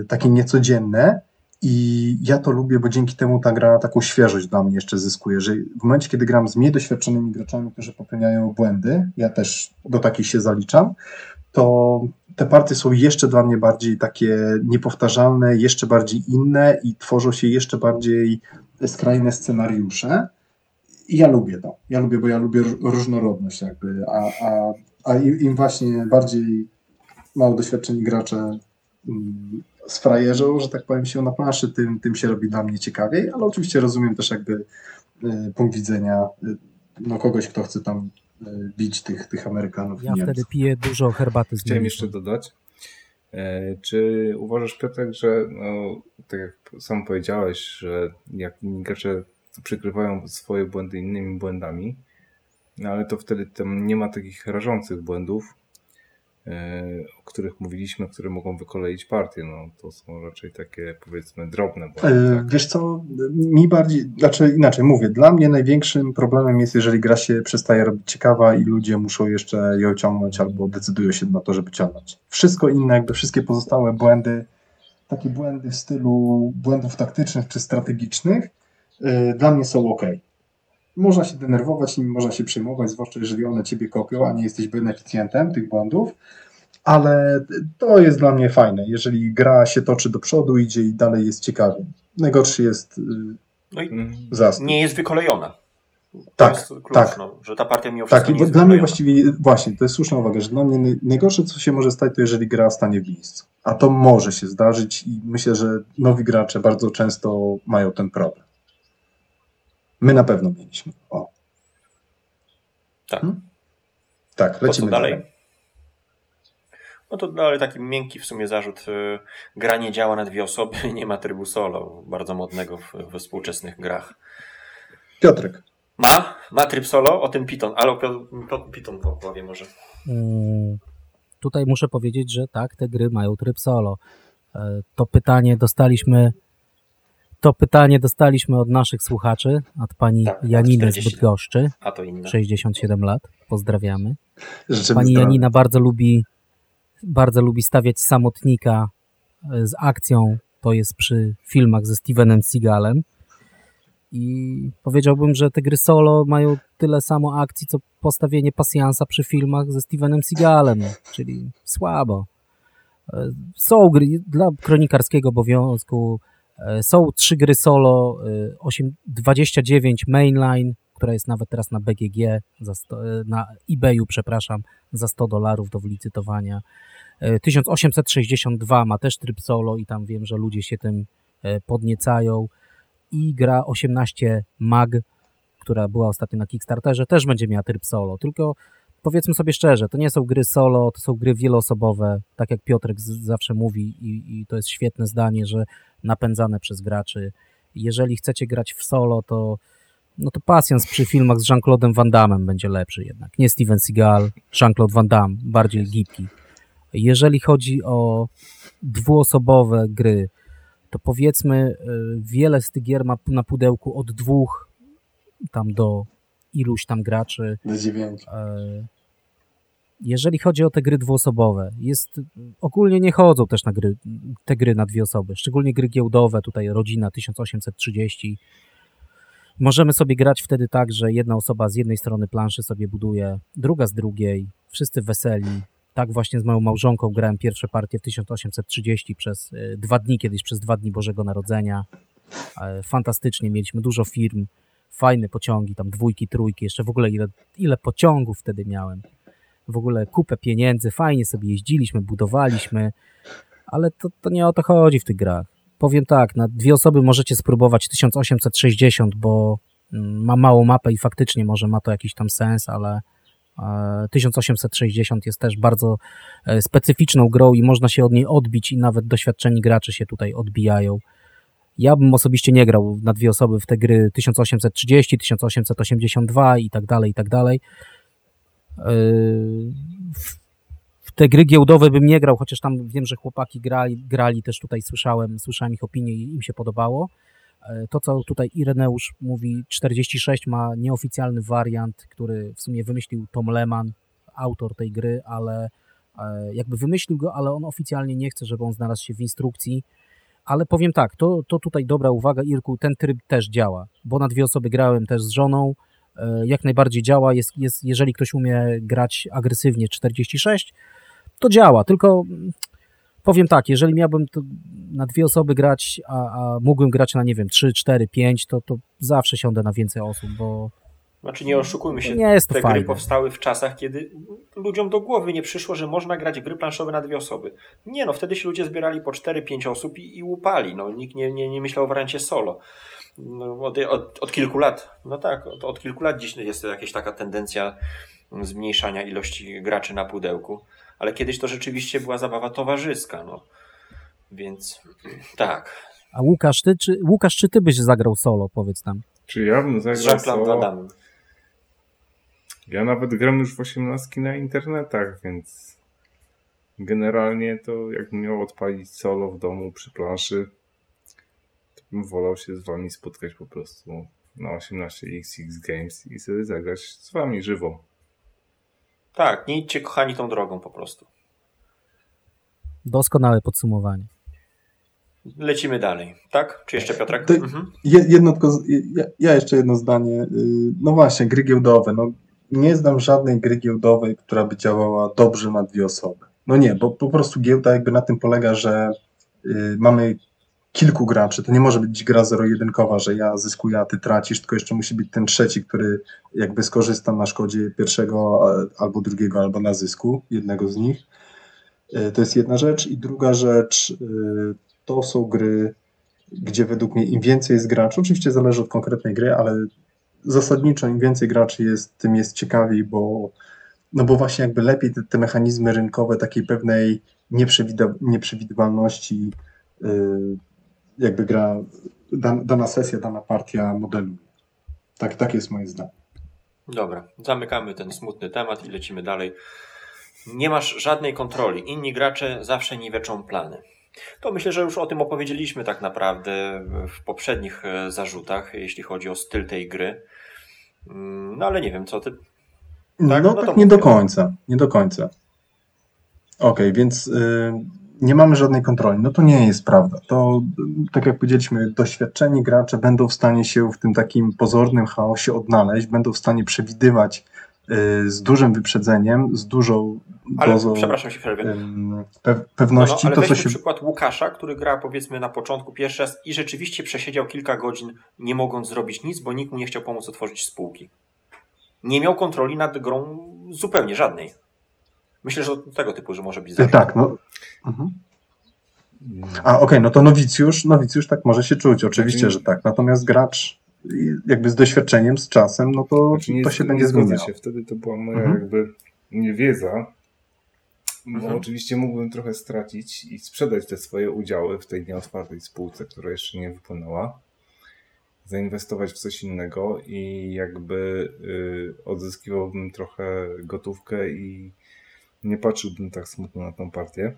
takie niecodzienne i ja to lubię, bo dzięki temu ta gra taką świeżość dla mnie jeszcze zyskuje, że w momencie, kiedy gram z mniej doświadczonymi graczami, którzy popełniają błędy, ja też do takich się zaliczam, to te partie są jeszcze dla mnie bardziej takie niepowtarzalne, jeszcze bardziej inne i tworzą się jeszcze bardziej skrajne scenariusze. I ja lubię to. Ja lubię, bo ja lubię różnorodność jakby, a, a, a im właśnie bardziej mało doświadczeni gracze mm, sfrajerzą, że tak powiem, się na planszy, tym, tym się robi dla mnie ciekawiej, ale oczywiście rozumiem też jakby y, punkt widzenia y, no, kogoś, kto chce tam E, bić tych, tych Amerykanów. Ja wtedy piję dużo herbaty z Chciałem jeszcze dodać. E, czy uważasz, Piotrek, że no, tak jak sam powiedziałeś, że jak gracze przykrywają swoje błędy innymi błędami, no ale to wtedy tam nie ma takich rażących błędów, e, o których mówiliśmy, które mogą wykoleić partię. No, to są raczej takie powiedzmy drobne błędy. E, tak? Wiesz co, mi bardziej, znaczy inaczej mówię, dla mnie największym problemem jest, jeżeli gra się przestaje robić ciekawa i ludzie muszą jeszcze ją ciągnąć albo decydują się na to, żeby ciągnąć. Wszystko inne, jakby wszystkie pozostałe błędy, takie błędy w stylu błędów taktycznych czy strategicznych, yy, dla mnie są ok. Można się denerwować nimi, można się przejmować, zwłaszcza jeżeli one ciebie kopią, a nie jesteś beneficjentem tych błędów, ale to jest dla mnie fajne, jeżeli gra się toczy do przodu, idzie i dalej jest ciekawie. Najgorszy jest yy, no zastój. Nie jest wykolejona. Tak, to jest klucz, tak. No, że ta partia mimo wszystko Tak, i dla mnie właściwie, właśnie, to jest słuszna uwaga, że dla mnie najgorsze, co się może stać, to jeżeli gra stanie w miejscu. A to może się zdarzyć i myślę, że nowi gracze bardzo często mają ten problem. My na pewno mieliśmy. O. Tak. Hmm? Tak, lecimy dalej. dalej. No to dalej taki miękki w sumie zarzut. Y, gra nie działa na dwie osoby, nie ma trybu solo, bardzo modnego w, we współczesnych grach. Piotrek. Ma, ma tryb solo, o tym Python, ale o Python powie może. Hmm, tutaj muszę powiedzieć, że tak, te gry mają tryb solo. E, to pytanie dostaliśmy to pytanie dostaliśmy od naszych słuchaczy, od pani tak, Janiny z Bydgoszczy, a to inne. 67 lat. Pozdrawiamy. Życzymy pani Janina bardzo lubi, bardzo lubi stawiać samotnika e, z akcją. To jest przy filmach ze Stevenem Seagalem. I powiedziałbym, że te gry solo mają tyle samo akcji, co postawienie pasjansa przy filmach ze Stevenem Seagalem, czyli słabo. E, są gry dla kronikarskiego obowiązku, są trzy gry solo, 8, e, 29 mainline, która jest nawet teraz na BGG, sto, na eBayu, przepraszam, za 100 dolarów do wylicytowania. 1862 ma też tryb solo i tam wiem, że ludzie się tym podniecają i gra 18 Mag, która była ostatnio na Kickstarterze, też będzie miała tryb solo, tylko powiedzmy sobie szczerze, to nie są gry solo, to są gry wieloosobowe, tak jak Piotrek zawsze mówi i, i to jest świetne zdanie, że napędzane przez graczy. Jeżeli chcecie grać w solo, to no to pasjans przy filmach z Jean-Claude'em Van Damme będzie lepszy jednak. Nie Steven Seagal, Jean-Claude Van Damme, bardziej gipki. Jeżeli chodzi o dwuosobowe gry, to powiedzmy e, wiele z tych gier ma na pudełku od dwóch tam do iluś tam graczy. Do dziewięciu. Jeżeli chodzi o te gry dwuosobowe, jest, ogólnie nie chodzą też na gry, te gry na dwie osoby, szczególnie gry giełdowe, tutaj Rodzina 1830. Możemy sobie grać wtedy tak, że jedna osoba z jednej strony planszy sobie buduje, druga z drugiej, wszyscy weseli, tak właśnie z moją małżonką grałem pierwsze partie w 1830 przez e, dwa dni, kiedyś przez dwa dni Bożego Narodzenia. E, fantastycznie, mieliśmy dużo firm, fajne pociągi, tam dwójki, trójki, jeszcze w ogóle ile, ile pociągów wtedy miałem. W ogóle kupę pieniędzy, fajnie sobie jeździliśmy, budowaliśmy, ale to, to nie o to chodzi w tych grach. Powiem tak, na dwie osoby możecie spróbować 1860, bo mm, ma małą mapę i faktycznie może ma to jakiś tam sens, ale 1860 jest też bardzo e, specyficzną grą i można się od niej odbić i nawet doświadczeni gracze się tutaj odbijają. Ja bym osobiście nie grał na dwie osoby w te gry 1830, 1882 i tak dalej, i tak dalej. E, w te gry giełdowe bym nie grał, chociaż tam wiem, że chłopaki grali, grali też tutaj słyszałem, słyszałem ich opinię i im się podobało. E, to, co tutaj Ireneusz mówi, 46 ma nieoficjalny wariant, który w sumie wymyślił Tom Lehman, autor tej gry, ale e, jakby wymyślił go, ale on oficjalnie nie chce, żeby on znalazł się w instrukcji. Ale powiem tak, to, to tutaj dobra uwaga, Irku, ten tryb też działa, bo na dwie osoby grałem też z żoną, jak najbardziej działa, jest, jest, jeżeli ktoś umie grać agresywnie 46, to działa, tylko powiem tak, jeżeli miałbym na dwie osoby grać, a, a mógłbym grać na, nie wiem, 3, 4, 5, to, to zawsze siądę na więcej osób, bo znaczy nie oszukujmy się, nie jest to te fajne. gry powstały w czasach, kiedy ludziom do głowy nie przyszło, że można grać gry planszowe na dwie osoby. Nie no, wtedy się ludzie zbierali po 4-5 osób i, i łupali. No, nikt nie, nie, nie myślał o wariancie solo. No, od, od, od, kilku lat, no tak, od, od kilku lat dziś jest jakaś taka tendencja zmniejszania ilości graczy na pudełku ale kiedyś to rzeczywiście była zabawa towarzyska, no. Więc tak. A Łukasz, ty, czy, Łukasz, czy ty byś zagrał solo, powiedz nam? Czy ja bym zagrał solo? Ja nawet gram już w 18 na internetach, więc generalnie to jakbym miał odpalić solo w domu przy planszy, wolał się z wami spotkać po prostu na 18XX Games i sobie zagrać z wami żywo. Tak, nie idźcie kochani tą drogą po prostu. Doskonałe podsumowanie. Lecimy dalej, tak? Czy jeszcze Piotrek? To- Mhm. Je- Jedno tylko, ja, ja jeszcze jedno zdanie. Y, No właśnie, gry giełdowe. No, nie znam żadnej gry giełdowej, która by działała dobrze na dwie osoby. No nie, bo po prostu giełda jakby na tym polega, że y, mamy kilku graczy. To nie może być gra zero-jedynkowa, że ja zyskuję, a ty tracisz, tylko jeszcze musi być ten trzeci, który jakby skorzysta na szkodzie pierwszego a- albo drugiego, albo na zysku jednego z nich. Y, To jest jedna rzecz. I druga rzecz, y, to są gry, gdzie według mnie im więcej jest graczy, oczywiście zależy od konkretnej gry, ale zasadniczo im więcej graczy jest, tym jest ciekawiej, bo, no bo właśnie jakby lepiej te, te mechanizmy rynkowe takiej pewnej nieprzewidywalności jakby gra, dan, dana sesja, dana partia modeluje. Tak, tak jest moje zdanie. Dobra, zamykamy ten smutny temat i lecimy dalej. Nie masz żadnej kontroli. Inni gracze zawsze niweczą plany. To myślę, że już o tym opowiedzieliśmy tak naprawdę w poprzednich e, zarzutach, jeśli chodzi o styl tej gry. Mm, No ale nie wiem, co ty. Tak? No, No tak nie do mówię. końca, nie do końca. Okej, więc y, nie mamy żadnej kontroli. No to nie jest prawda. To, tak jak powiedzieliśmy, doświadczeni gracze będą w stanie się w tym takim pozornym chaosie odnaleźć, będą w stanie przewidywać y, z dużym wyprzedzeniem, z dużą Ale dozą przepraszam się przerwę. ym, pe- No, no, pewności, ale to co się... przykład Łukasza, który gra powiedzmy na początku pierwszy raz i rzeczywiście przesiedział kilka godzin, nie mogąc zrobić nic, bo nikt mu nie chciał pomóc otworzyć spółki. Nie miał kontroli nad grą zupełnie żadnej. Myślę, że od tego typu, że może być Y, zarzut. Tak, no. Mhm. A, okej, no to nowicjusz, nowicjusz tak może się czuć, oczywiście, Znaczy- że tak. Natomiast gracz jakby z doświadczeniem, z czasem, no to, Znaczy nie, to się nie będzie zmieniało. się. Wtedy to była moja Mhm. jakby niewiedza. Bo Mhm. oczywiście mógłbym trochę stracić i sprzedać te swoje udziały w tej nieotwartej spółce, która jeszcze nie wypłynęła. Zainwestować w coś innego i jakby y, odzyskiwałbym trochę gotówkę i nie patrzyłbym tak smutno na tą partię.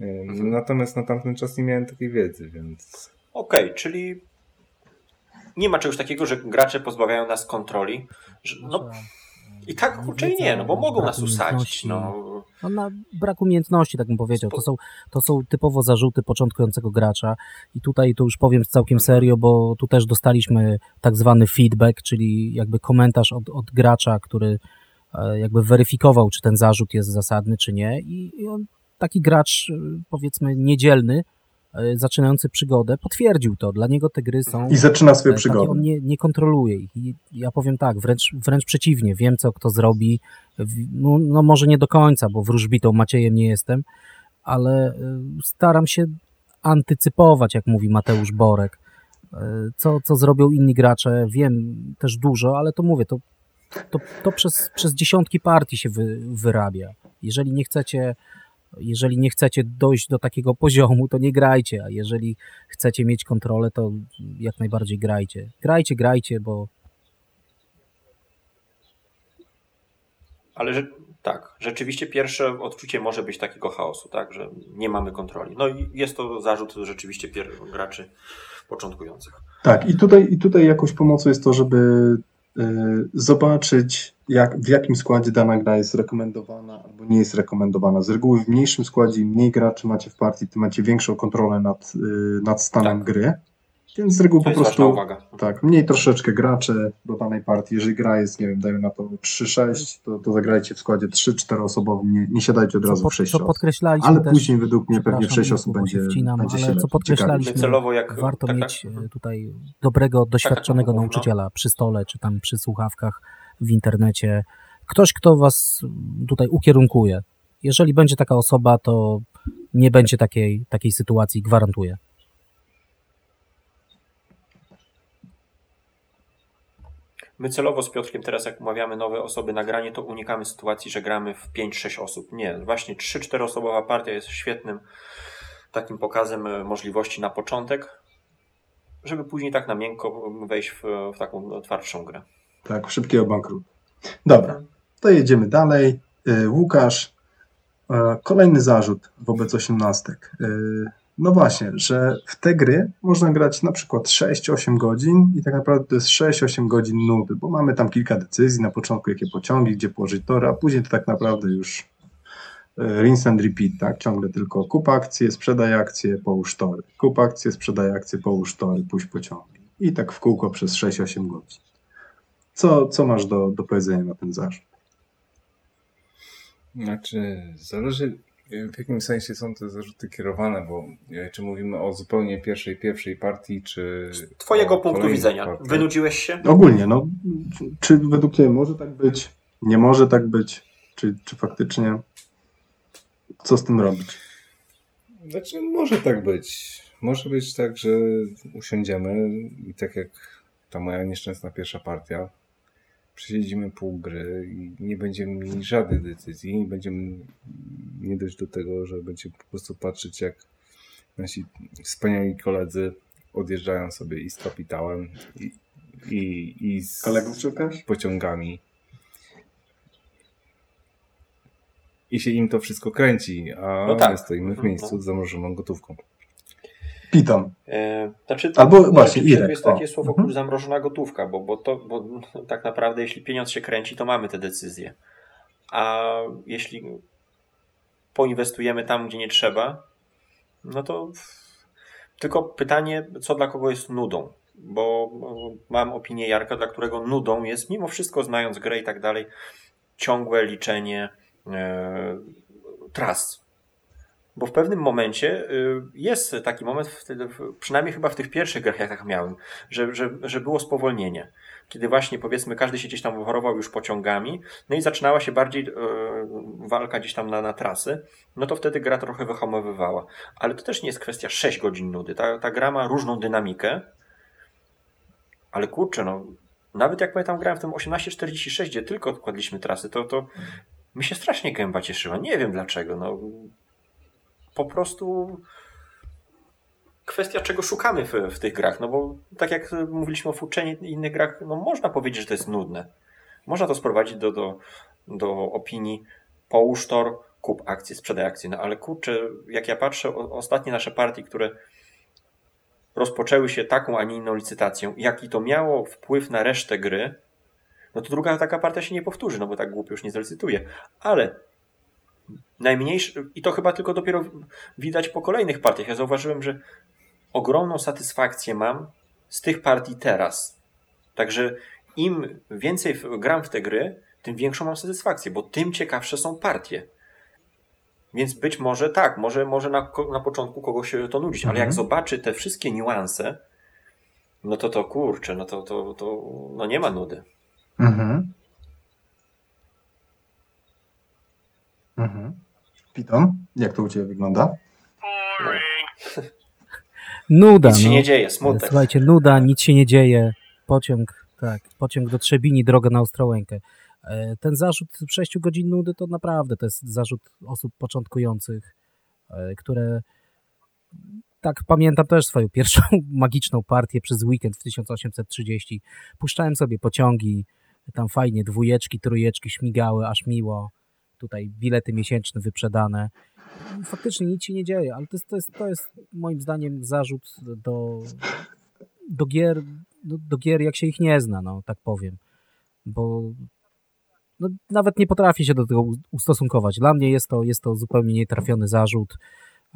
Mhm. Natomiast na tamten czas nie miałem takiej wiedzy, więc Okej, czyli nie ma czegoś takiego, że gracze pozbawiają nas kontroli. Że, no, I tak kurczę nie, no bo mogą nas usadzić. No. No na brak umiejętności, tak bym powiedział. To są, to są typowo zarzuty początkującego gracza i tutaj to już powiem całkiem serio, bo tu też dostaliśmy tak zwany feedback, czyli jakby komentarz od, od gracza, który jakby weryfikował, czy ten zarzut jest zasadny, czy nie i, i on, taki gracz, e, powiedzmy niedzielny, e, zaczynający przygodę, potwierdził to. Dla niego te gry są I zaczyna swoje E, takie przygody. On nie, nie kontroluje ich. I ja powiem tak, wręcz, wręcz przeciwnie. Wiem, co kto zrobi. No, no może nie do końca, bo wróżbitą Maciejem nie jestem, ale e, staram się antycypować, jak mówi Mateusz Borek. E, Co, co zrobią inni gracze, wiem też dużo, ale to mówię, to, to, to przez, przez dziesiątki partii się wy, wyrabia. Jeżeli nie chcecie jeżeli nie chcecie dojść do takiego poziomu, to nie grajcie, a jeżeli chcecie mieć kontrolę, to jak najbardziej grajcie. Grajcie, grajcie, bo Ale że, tak, rzeczywiście pierwsze odczucie może być takiego chaosu, tak, że nie mamy kontroli. No i jest to zarzut rzeczywiście pier- graczy początkujących. Tak, i tutaj, i tutaj jakąś pomocą jest to, żeby zobaczyć, jak, w jakim składzie dana gra jest rekomendowana albo nie jest rekomendowana. Z reguły w mniejszym składzie, im mniej graczy macie w partii, tym macie większą kontrolę nad, y, nad stanem Tak. gry. Więc z reguły po prostu uwaga. tak, mniej troszeczkę graczy do danej partii. Jeżeli gra jest, nie wiem, dajmy na to 3-6, to, to zagrajcie w składzie 3-4 osobowym, nie, nie siadajcie od co, razu pod, w 6 co osób. podkreślaliśmy Ale też, później według mnie pewnie w przepraszam, 6 osób będzie, wcinam, będzie się ale co podkreślaliśmy. Celowo jak... warto tak, mieć tak. e, tutaj dobrego, doświadczonego mów, no. nauczyciela przy stole, czy tam przy słuchawkach w internecie. Ktoś, kto was tutaj ukierunkuje. Jeżeli będzie taka osoba, to nie będzie takiej, takiej sytuacji, gwarantuję. My celowo z Piotrkiem teraz, jak umawiamy nowe osoby na granie, to unikamy sytuacji, że gramy w 5-6 osób. Nie, właśnie 3-4 osobowa partia jest świetnym takim pokazem e, możliwości na początek. żeby później tak na miękko wejść w, w taką twardszą grę. Tak, szybkiego bankrutu. Dobra, to jedziemy dalej. Y, Łukasz, e, kolejny zarzut wobec osiemnastek. No właśnie, że w te gry można grać na przykład 6-8 godzin i tak naprawdę to jest 6-8 godzin nudy, bo mamy tam kilka decyzji, na początku jakie pociągi, gdzie położyć tory, a później to tak naprawdę już e, rinse and repeat, tak? Ciągle tylko kup akcje, sprzedaj akcje, połóż tory. Kup akcje, sprzedaj akcje, połóż tory, puść pociągi. I tak w kółko przez 6-8 godzin. Co, co masz do, do powiedzenia na ten zarzut? Znaczy, zależy w jakim sensie są te zarzuty kierowane, bo e, czy mówimy o zupełnie pierwszej, pierwszej partii, czy... Z twojego punktu widzenia. Partiach? Wynudziłeś się? Ogólnie, no. Czy według Ciebie może tak być? Nie może tak być? Czy, czy faktycznie... Co z tym robić? Znaczy, może tak być. Może być tak, że usiądziemy i tak jak ta moja nieszczęsna pierwsza partia, przesiedzimy pół gry i nie będziemy mieli żadnych decyzji. Będziemy nie dojść do tego, że będziemy po prostu patrzeć, jak nasi wspaniali koledzy odjeżdżają sobie i z kapitałem, i, i, i z Kolegów pociągami. I się im to wszystko kręci, a no tak. my stoimy w mhm, miejscu no. z zamrożoną gotówką. Piton. E, znaczy, Albo no, właśnie, Irek. jest takie o. słowo mhm. zamrożona gotówka, bo, bo, to, bo tak naprawdę jeśli pieniądz się kręci, to mamy te decyzje. A jeśli poinwestujemy tam, gdzie nie trzeba, no to tylko pytanie, co dla kogo jest nudą. Bo mam opinię Jarka, dla którego nudą jest, mimo wszystko znając grę i tak dalej, ciągłe liczenie e, tras bo w pewnym momencie y, jest taki moment, przynajmniej chyba w tych pierwszych grach, jak tak miałem, że, że, że było spowolnienie. Kiedy właśnie powiedzmy każdy się gdzieś tam worował już pociągami, no i zaczynała się bardziej yy, walka gdzieś tam na, na trasy, no to wtedy gra trochę wyhamowywała. Ale to też nie jest kwestia 6 godzin nudy. Ta, ta gra ma różną dynamikę, ale kurczę, no nawet jak pamiętam grałem w tym 1846, gdzie tylko odkładliśmy trasy, to, to mi się strasznie gęba cieszyła. Nie wiem dlaczego. No, po prostu kwestia, czego szukamy w, w tych grach. No bo tak jak mówiliśmy o Fuczenie i innych grach, no można powiedzieć, że to jest nudne. Można to sprowadzić do, do, do opinii połóż tor, kup akcje, sprzedaj akcje. No ale kurczę, jak ja patrzę, o, ostatnie nasze partie, które rozpoczęły się taką, a nie inną licytacją, jaki to miało wpływ na resztę gry, no to druga taka partia się nie powtórzy, no bo tak głupio już nie zlicytuje. Ale najmniejszy, i to chyba tylko dopiero widać po kolejnych partiach. Ja zauważyłem, że ogromną satysfakcję mam z tych partii teraz. Także im więcej gram w te gry, tym większą mam satysfakcję, bo tym ciekawsze są partie. Więc być może tak, może, może na, na początku kogoś to nudzić, ale jak mhm. zobaczy te wszystkie niuanse, no to to kurczę, no to, to, to no nie ma nudy. Mhm. Mhm. Piton, jak to u Ciebie wygląda? Nuda. Nic się no. nie dzieje, smutek. Słuchajcie, nuda, nic się nie dzieje. Pociąg, tak, pociąg do Trzebini, droga na Ostrołękę. E, ten zarzut 6 godzin nudy to naprawdę to jest zarzut osób początkujących, e, które tak pamiętam też swoją pierwszą magiczną partię przez weekend w 1830. Puszczałem sobie pociągi, tam fajnie dwójeczki, trójeczki śmigały, aż miło tutaj bilety miesięczne wyprzedane. Faktycznie nic się nie dzieje, ale to jest, to jest, to jest moim zdaniem zarzut do, do gier, do, do gier jak się ich nie zna, no tak powiem. Bo no, nawet nie potrafię się do tego ustosunkować. Dla mnie jest to, jest to zupełnie nietrafiony zarzut.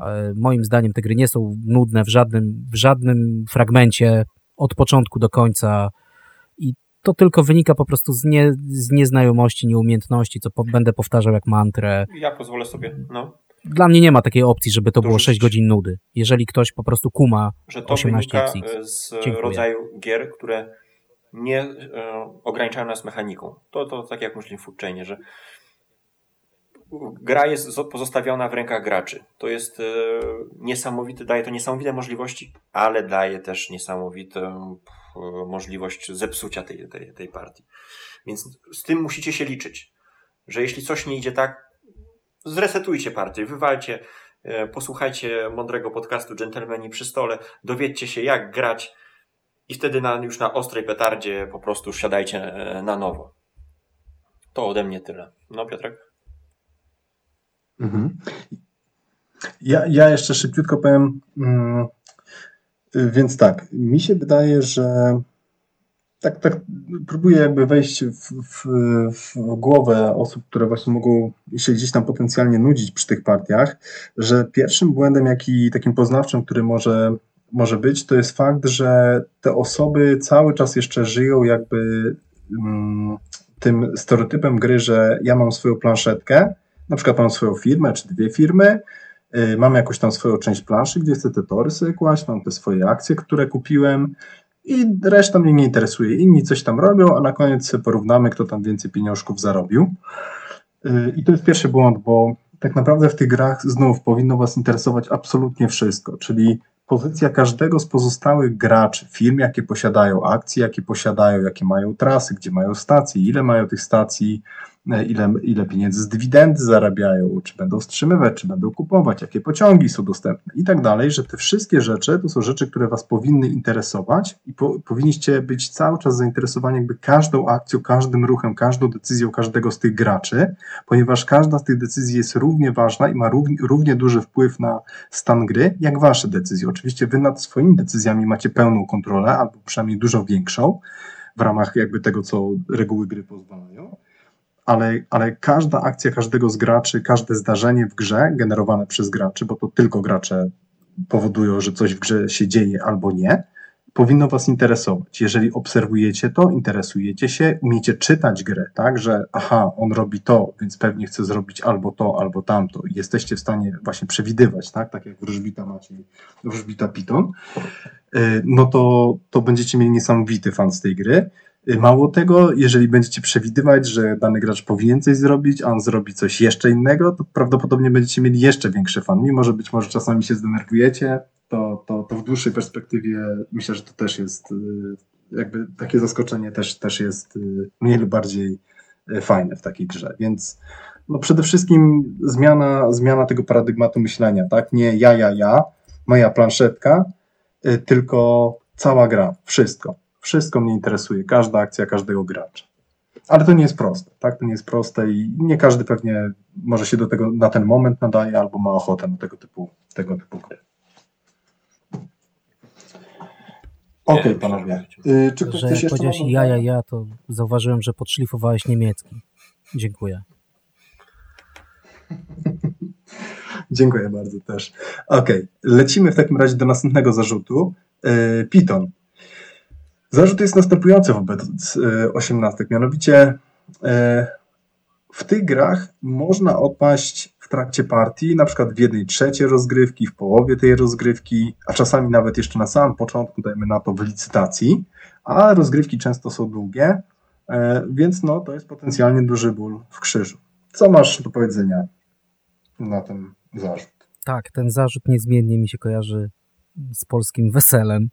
E, moim zdaniem te gry nie są nudne w żadnym, w żadnym fragmencie od początku do końca to tylko wynika po prostu z, nie, z nieznajomości, nieumiejętności, co po, będę powtarzał jak mantrę. Ja pozwolę sobie, no. Dla mnie nie ma takiej opcji, żeby to było 6 godzin nudy. Jeżeli ktoś po prostu kuma że to 18 wynika z Dziękuję. rodzaju gier, które nie e, ograniczają nas mechaniką. To, to tak jak myślimy w Food Chainie, że gra jest pozostawiona w rękach graczy. To jest e, niesamowite, daje to niesamowite możliwości, ale daje też niesamowitą E, możliwość zepsucia tej, tej, tej partii. Więc z tym musicie się liczyć, że jeśli coś nie idzie tak, zresetujcie partię, wywalcie, e, posłuchajcie mądrego podcastu Gentlemani przy stole, dowiedzcie się jak grać, i wtedy na, już na ostrej petardzie po prostu siadajcie e, na nowo. To ode mnie tyle. No Piotrek? Mhm. Ja, ja jeszcze szybciutko powiem, mm, więc tak, mi się wydaje, że tak, tak próbuję jakby wejść w, w, w, głowę osób, które właśnie mogą się gdzieś tam potencjalnie nudzić przy tych partiach, że pierwszym błędem, jaki takim poznawczym, który może, może być, to jest fakt, że te osoby cały czas jeszcze żyją jakby mm, tym stereotypem gry, że ja mam swoją planszetkę, na przykład mam swoją firmę czy dwie firmy, mam jakąś tam swoją część planszy, gdzie chcę te tory sobie kłaść, mam te swoje akcje, które kupiłem, i reszta mnie nie interesuje. Inni coś tam robią, a na koniec porównamy, kto tam więcej pieniążków zarobił. Y, I to jest pierwszy błąd, bo tak naprawdę w tych grach znów powinno Was interesować absolutnie wszystko, czyli pozycja każdego z pozostałych graczy, firm, jakie posiadają akcje, jakie posiadają, jakie mają trasy, gdzie mają stacje, ile mają tych stacji, ile, ile pieniędzy z dywidendy zarabiają, czy będą wstrzymywać, czy będą kupować, jakie pociągi są dostępne i tak dalej, że te wszystkie rzeczy to są rzeczy, które Was powinny interesować i po, powinniście być cały czas zainteresowani jakby każdą akcją, każdym ruchem, każdą decyzją każdego z tych graczy, ponieważ każda z tych decyzji jest równie ważna i ma równie, równie duży wpływ na stan gry, jak Wasze decyzje. Oczywiście Wy nad swoimi decyzjami macie pełną kontrolę, albo przynajmniej dużo większą, w ramach jakby tego, co reguły gry pozwalają ale, ale każda akcja każdego z graczy, każde zdarzenie w grze generowane przez graczy, bo to tylko gracze powodują, że coś w grze się dzieje albo nie, powinno Was interesować. Jeżeli obserwujecie to, interesujecie się, umiecie czytać grę, tak, że aha, on robi to, więc pewnie chce zrobić albo to, albo tamto. I jesteście w stanie właśnie przewidywać, tak, tak jak wróżbita Maciej, wróżbita Piton, y, no to, to będziecie mieli niesamowity fan z tej gry Mało tego, jeżeli będziecie przewidywać, że dany gracz powinien coś zrobić, a on zrobi coś jeszcze innego, to prawdopodobnie będziecie mieli jeszcze większy fan. Mimo, że być może czasami się zdenerwujecie, to, to, to w dłuższej perspektywie myślę, że to też jest y, jakby takie zaskoczenie też, też jest y, mniej lub bardziej y, fajne w takiej grze. Więc no przede wszystkim zmiana, zmiana tego paradygmatu myślenia, tak? Nie ja, ja, ja, moja planszetka, tylko cała gra, wszystko wszystko mnie interesuje, każda akcja każdego gracza. Ale to nie jest proste, tak? To nie jest proste i nie każdy pewnie może się do tego na ten moment nadaje albo ma ochotę na tego typu, tego typu gry. Okej, okay, panowie. Yy, czy ktoś że jak powiedziałeś ja, ja, ja, to zauważyłem, że podszlifowałeś niemiecki. Dziękuję. Dziękuję bardzo też. Okej, okay. lecimy w takim razie do następnego zarzutu. Yy, Python. Zarzut jest następujący wobec e, osiemnastek, mianowicie e, w tych grach można odpaść w trakcie partii, na przykład w jednej trzeciej rozgrywki, w połowie tej rozgrywki, a czasami nawet jeszcze na samym początku, dajmy na to w licytacji, a rozgrywki często są długie, e, więc no, to jest potencjalnie duży ból w krzyżu. Co masz do powiedzenia na ten zarzut? Tak, ten zarzut niezmiennie mi się kojarzy z polskim weselem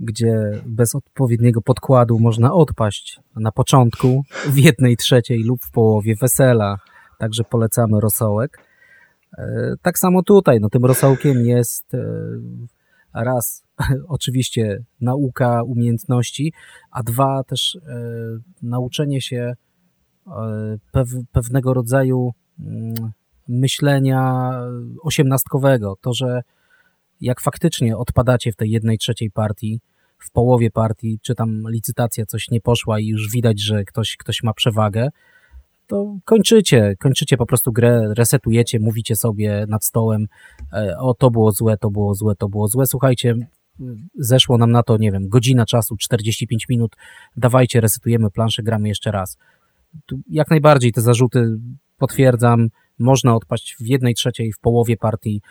gdzie bez odpowiedniego podkładu można odpaść na początku, w jednej trzeciej lub w połowie wesela. Także polecamy rosołek. E, tak samo tutaj, no tym rosołkiem jest e, raz oczywiście nauka umiejętności, a dwa też e, nauczenie się pewnego rodzaju mm, myślenia osiemnastkowego. To, że jak faktycznie odpadacie w tej jednej trzeciej partii, w połowie partii, czy tam licytacja coś nie poszła i już widać, że ktoś, ktoś ma przewagę, to kończycie, kończycie po prostu grę, resetujecie, mówicie sobie nad stołem, e, o to było złe, to było złe, to było złe. Słuchajcie, zeszło nam na to, nie wiem, godzina czasu, 45 minut, dawajcie, resetujemy planszę, gramy jeszcze raz. Jak najbardziej te zarzuty potwierdzam, można odpaść w jednej trzeciej, w połowie partii,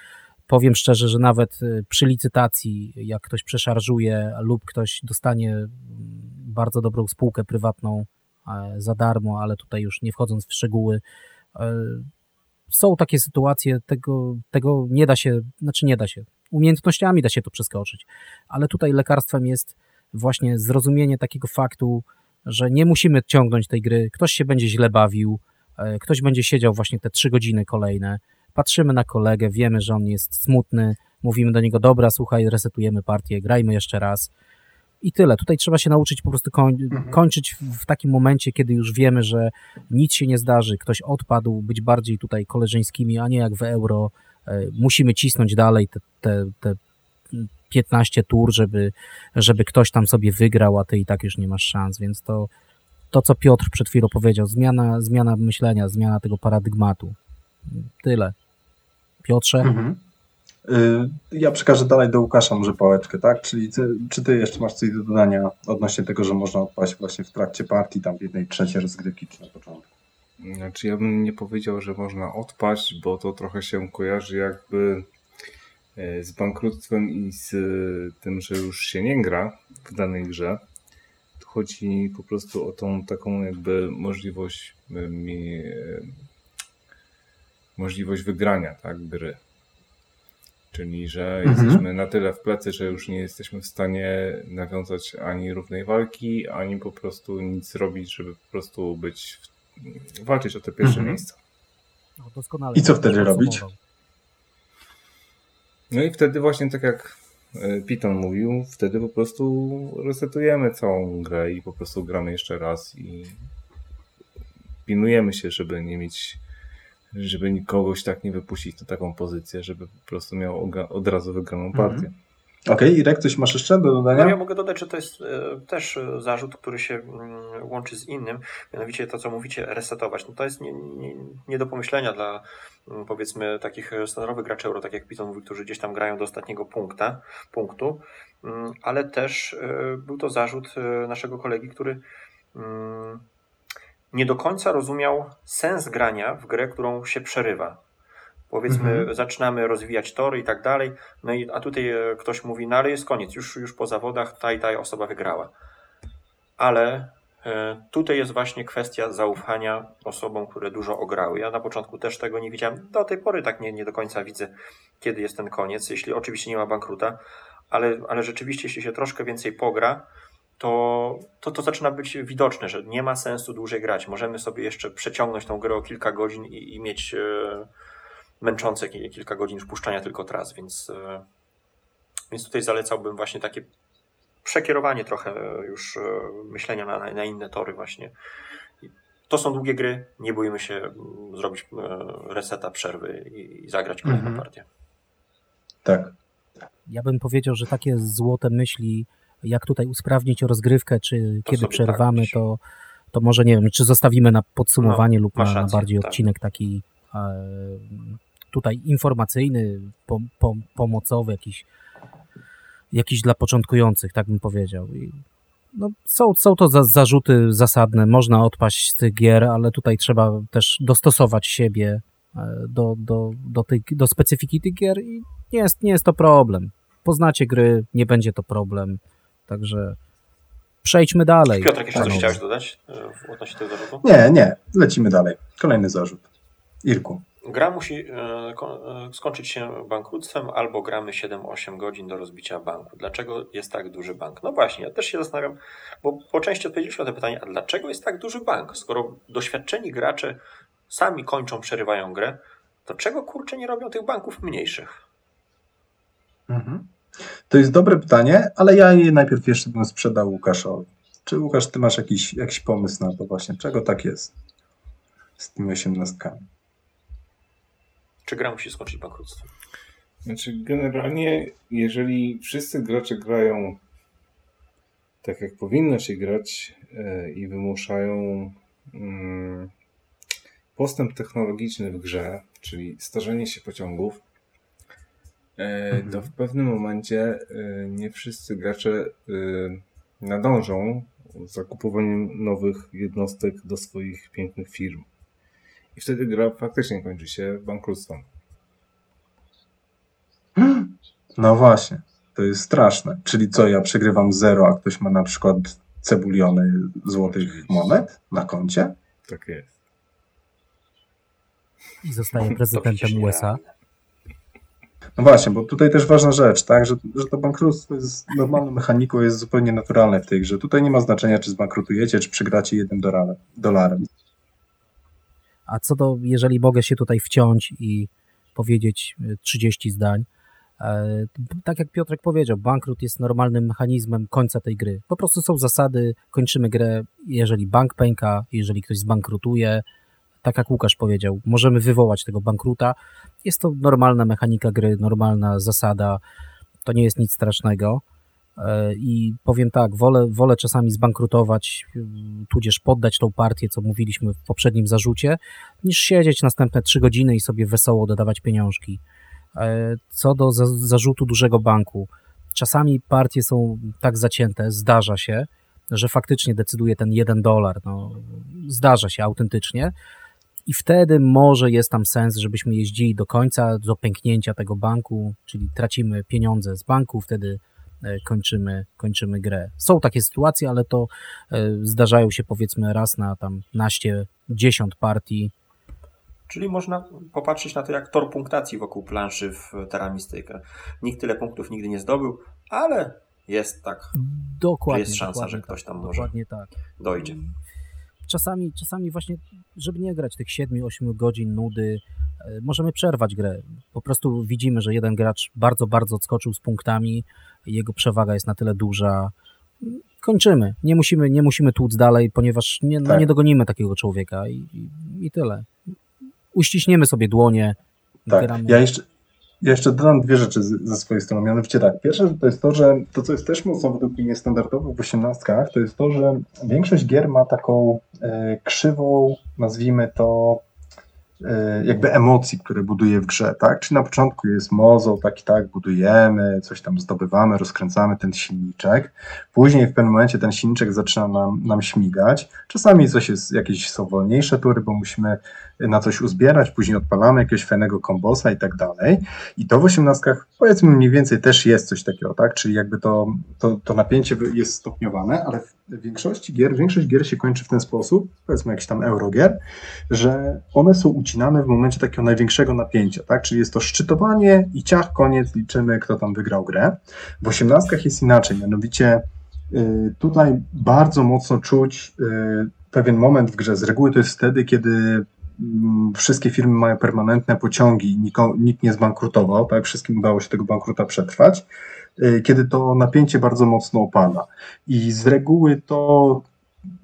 Powiem szczerze, że nawet y, przy licytacji, jak ktoś przeszarżuje lub ktoś dostanie mm, bardzo dobrą spółkę prywatną e, za darmo, ale tutaj już nie wchodząc w szczegóły, e, są takie sytuacje, tego, tego nie da się, znaczy nie da się, umiejętnościami da się to przeskoczyć, ale tutaj lekarstwem jest właśnie zrozumienie takiego faktu, że nie musimy ciągnąć tej gry, ktoś się będzie źle bawił, e, ktoś będzie siedział właśnie te trzy godziny kolejne, patrzymy na kolegę, wiemy, że on jest smutny, mówimy do niego, dobra, słuchaj, resetujemy partię, grajmy jeszcze raz. I tyle. Tutaj trzeba się nauczyć po prostu koń, mhm. kończyć w takim momencie, kiedy już wiemy, że nic się nie zdarzy, ktoś odpadł, być bardziej tutaj koleżeńskimi, a nie jak w euro. E, musimy cisnąć dalej te, te, te 15 tur, żeby, żeby ktoś tam sobie wygrał, a ty i tak już nie masz szans, więc to, to co Piotr przed chwilą powiedział, zmiana, zmiana myślenia, zmiana tego paradygmatu. Tyle. Piotrze? Mhm. Y, ja przekażę dalej do Łukasza może pałeczkę, tak? Czyli ty, czy ty jeszcze masz coś do dodania odnośnie tego, że można odpaść właśnie w trakcie partii, tam w jednej trzeciej rozgrywki, czy na początku? Znaczy ja bym nie powiedział, że można odpaść, bo to trochę się kojarzy jakby e, z bankructwem i z tym, że już się nie gra w danej grze. Tu chodzi po prostu o tą taką jakby możliwość e, mi, e, możliwość wygrania tak, gry. Czyli, że mhm. jesteśmy na tyle w plecy, że już nie jesteśmy w stanie nawiązać ani równej walki, ani po prostu nic zrobić, żeby po prostu być, walczyć o te pierwsze mhm. miejsca. No, doskonale. I co wtedy robić? No i wtedy właśnie tak jak e, Piton mówił, wtedy po prostu resetujemy całą grę i po prostu gramy jeszcze raz i pilnujemy się, żeby nie mieć żeby nikogoś tak nie wypuścić na taką pozycję, żeby po prostu miał od razu wygraną mhm. partię. Okej, okay, Irek, coś masz jeszcze do dodania? No ja mogę dodać, że to jest e, też e, zarzut, który się mm, łączy z innym, mianowicie to, co mówicie, resetować. No to jest nie, nie, nie do pomyślenia dla mm, powiedzmy takich standardowych graczy euro, tak jak Piton mówi, którzy gdzieś tam grają do ostatniego punkta, punktu, mm, ale też e, był to zarzut naszego kolegi, który nie do końca rozumiał sens grania w grę, którą się przerywa. Powiedzmy, mhm. zaczynamy rozwijać tory i tak dalej, no i a tutaj e, ktoś mówi, no ale jest koniec, już, już po zawodach ta i ta osoba wygrała. Ale e, tutaj jest właśnie kwestia zaufania osobom, które dużo ograły. Ja na początku też tego nie widziałem, do tej pory tak nie, nie do końca widzę, kiedy jest ten koniec, jeśli oczywiście nie ma bankruta, ale, ale rzeczywiście, jeśli się troszkę więcej pogra, to, to to zaczyna być widoczne, że nie ma sensu dłużej grać. Możemy sobie jeszcze przeciągnąć tą grę o kilka godzin i, i mieć e, męczące kilka godzin wpuszczania tylko tras, więc, e, więc tutaj zalecałbym właśnie takie przekierowanie trochę już e, myślenia na, na inne tory właśnie. To są długie gry, nie bójmy się mm, zrobić e, reseta, przerwy i, i zagrać kolejną mhm. partię. Tak. Ja bym powiedział, że takie złote myśli jak tutaj usprawnić rozgrywkę, czy to kiedy przerwamy, tak to, to może nie wiem, czy zostawimy na podsumowanie no, lub na, na, bardziej tak. odcinek taki e, tutaj informacyjny, pom, pom, pomocowy, jakiś, jakiś dla początkujących, tak bym powiedział. I no, są, są to za, zarzuty zasadne, można odpaść z tych gier, ale tutaj trzeba też dostosować siebie e, do, do, do, tej, do specyfiki tych gier i nie jest, nie jest to problem. Poznacie gry, nie będzie to problem. Także przejdźmy dalej. Piotr, jeszcze coś chciałeś dodać e, w odnośnie tego zarzutu? Nie, nie. Lecimy dalej. Kolejny zarzut. Irku. Gra musi e, e, skończyć się bankructwem albo gramy 7-8 godzin do rozbicia banku. Dlaczego jest tak duży bank? No właśnie, ja też się zastanawiam, bo po części odpowiedzieliśmy na to pytanie, a dlaczego jest tak duży bank? Skoro doświadczeni gracze sami kończą, przerywają grę, to czego kurczę nie robią tych banków mniejszych? Mhm. To jest dobre pytanie, ale ja je najpierw jeszcze bym sprzedał Łukaszowi. Czy Łukasz, ty masz jakiś, jakiś pomysł na to właśnie? Czego tak jest z tymi osiemnastkami? Czy gra musi skończyć bankructwo? Znaczy, generalnie, jeżeli wszyscy gracze grają tak, jak powinno się grać yy, i wymuszają yy, postęp technologiczny w grze, czyli starzenie się pociągów, mhm. to w pewnym momencie e, nie wszyscy gracze e, nadążą z zakupowaniem nowych jednostek do swoich pięknych firm. I wtedy gra faktycznie kończy się bankructwem. No właśnie, to jest straszne. Czyli co, ja przegrywam zero, a ktoś ma na przykład cebuliony złotych monet na koncie? Tak jest. I zostaje prezydentem USA. No właśnie, bo tutaj też ważna rzecz, tak, że, że to bankructwo jest normalną mechaniką, jest zupełnie naturalne w tej grze. Tutaj nie ma znaczenia, czy zbankrutujecie, czy przegracie jednym dolarem. A co do, jeżeli mogę się tutaj wciąć i powiedzieć 30 e, zdań, E, tak jak Piotrek powiedział, bankrut jest normalnym mechanizmem końca tej gry. Po prostu są zasady, kończymy grę, jeżeli bank pęka, jeżeli ktoś zbankrutuje, tak jak Łukasz powiedział, możemy wywołać tego bankruta. Jest to normalna mechanika gry, normalna zasada, to nie jest nic strasznego. E, I powiem tak, wolę, wolę czasami zbankrutować, tudzież poddać tą partię, co mówiliśmy w poprzednim zarzucie, niż siedzieć następne trzy godziny i sobie wesoło dodawać pieniążki. E, co do za zarzutu dużego banku, czasami partie są tak zacięte, zdarza się, że faktycznie decyduje ten jeden dolar. No, zdarza się autentycznie. I wtedy może jest tam sens, żebyśmy jeździli do końca, do pęknięcia tego banku, czyli tracimy pieniądze z banku, wtedy e, kończymy, kończymy grę. Są takie sytuacje, ale to e, zdarzają się powiedzmy raz na tam naście, dziesiąt partii Czyli można popatrzeć na to jak tor punktacji wokół planszy w Terra Mystica. Nikt tyle punktów nigdy nie zdobył, ale jest tak. Dokładnie. Jest szansa, że ktoś tam tak, może tak. dojdzie. Czasami, czasami właśnie, żeby nie grać tych 7-8 godzin nudy, e, możemy przerwać grę. Po prostu widzimy, że jeden gracz bardzo, bardzo odskoczył z punktami, jego przewaga jest na tyle duża. Kończymy. Nie musimy, nie musimy tłuc dalej, ponieważ nie, no tak. no, nie dogonimy takiego człowieka i, i, i tyle uściśniemy sobie dłonie. Tak, ja jeszcze, jeszcze dodam dwie rzeczy ze swojej strony. Mianowicie tak, pierwsze to jest to, że to, co jest też mocno według mnie standardowe w osiemnastkach, to jest to, że większość gier ma taką e, krzywą, nazwijmy to, jakby emocji, które buduje w grze, tak? Czy na początku jest mozo, tak i tak, budujemy, coś tam zdobywamy, rozkręcamy ten silniczek. Później w pewnym momencie ten silniczek zaczyna nam, nam śmigać. Czasami coś jest, jakieś są wolniejsze tury, bo musimy na coś uzbierać, później odpalamy jakiegoś fajnego kombosa i tak dalej. I to w osiemnastkach powiedzmy mniej więcej też jest coś takiego, tak? Czyli jakby to, to, to napięcie jest stopniowane, ale w większości gier, większość gier się kończy w ten sposób, powiedzmy jakiś tam eurogier, że one są ucinane w momencie takiego największego napięcia, tak? Czyli jest to szczytowanie i ciach, koniec, liczymy, kto tam wygrał grę. W osiemnastkach jest inaczej, mianowicie y, tutaj bardzo mocno czuć y, pewien moment w grze. Z reguły to jest wtedy, kiedy mm, wszystkie firmy mają permanentne pociągi, nikt nie zbankrutował, tak? Wszystkim udało się tego bankruta przetrwać. Y, kiedy to napięcie bardzo mocno opada. I z reguły to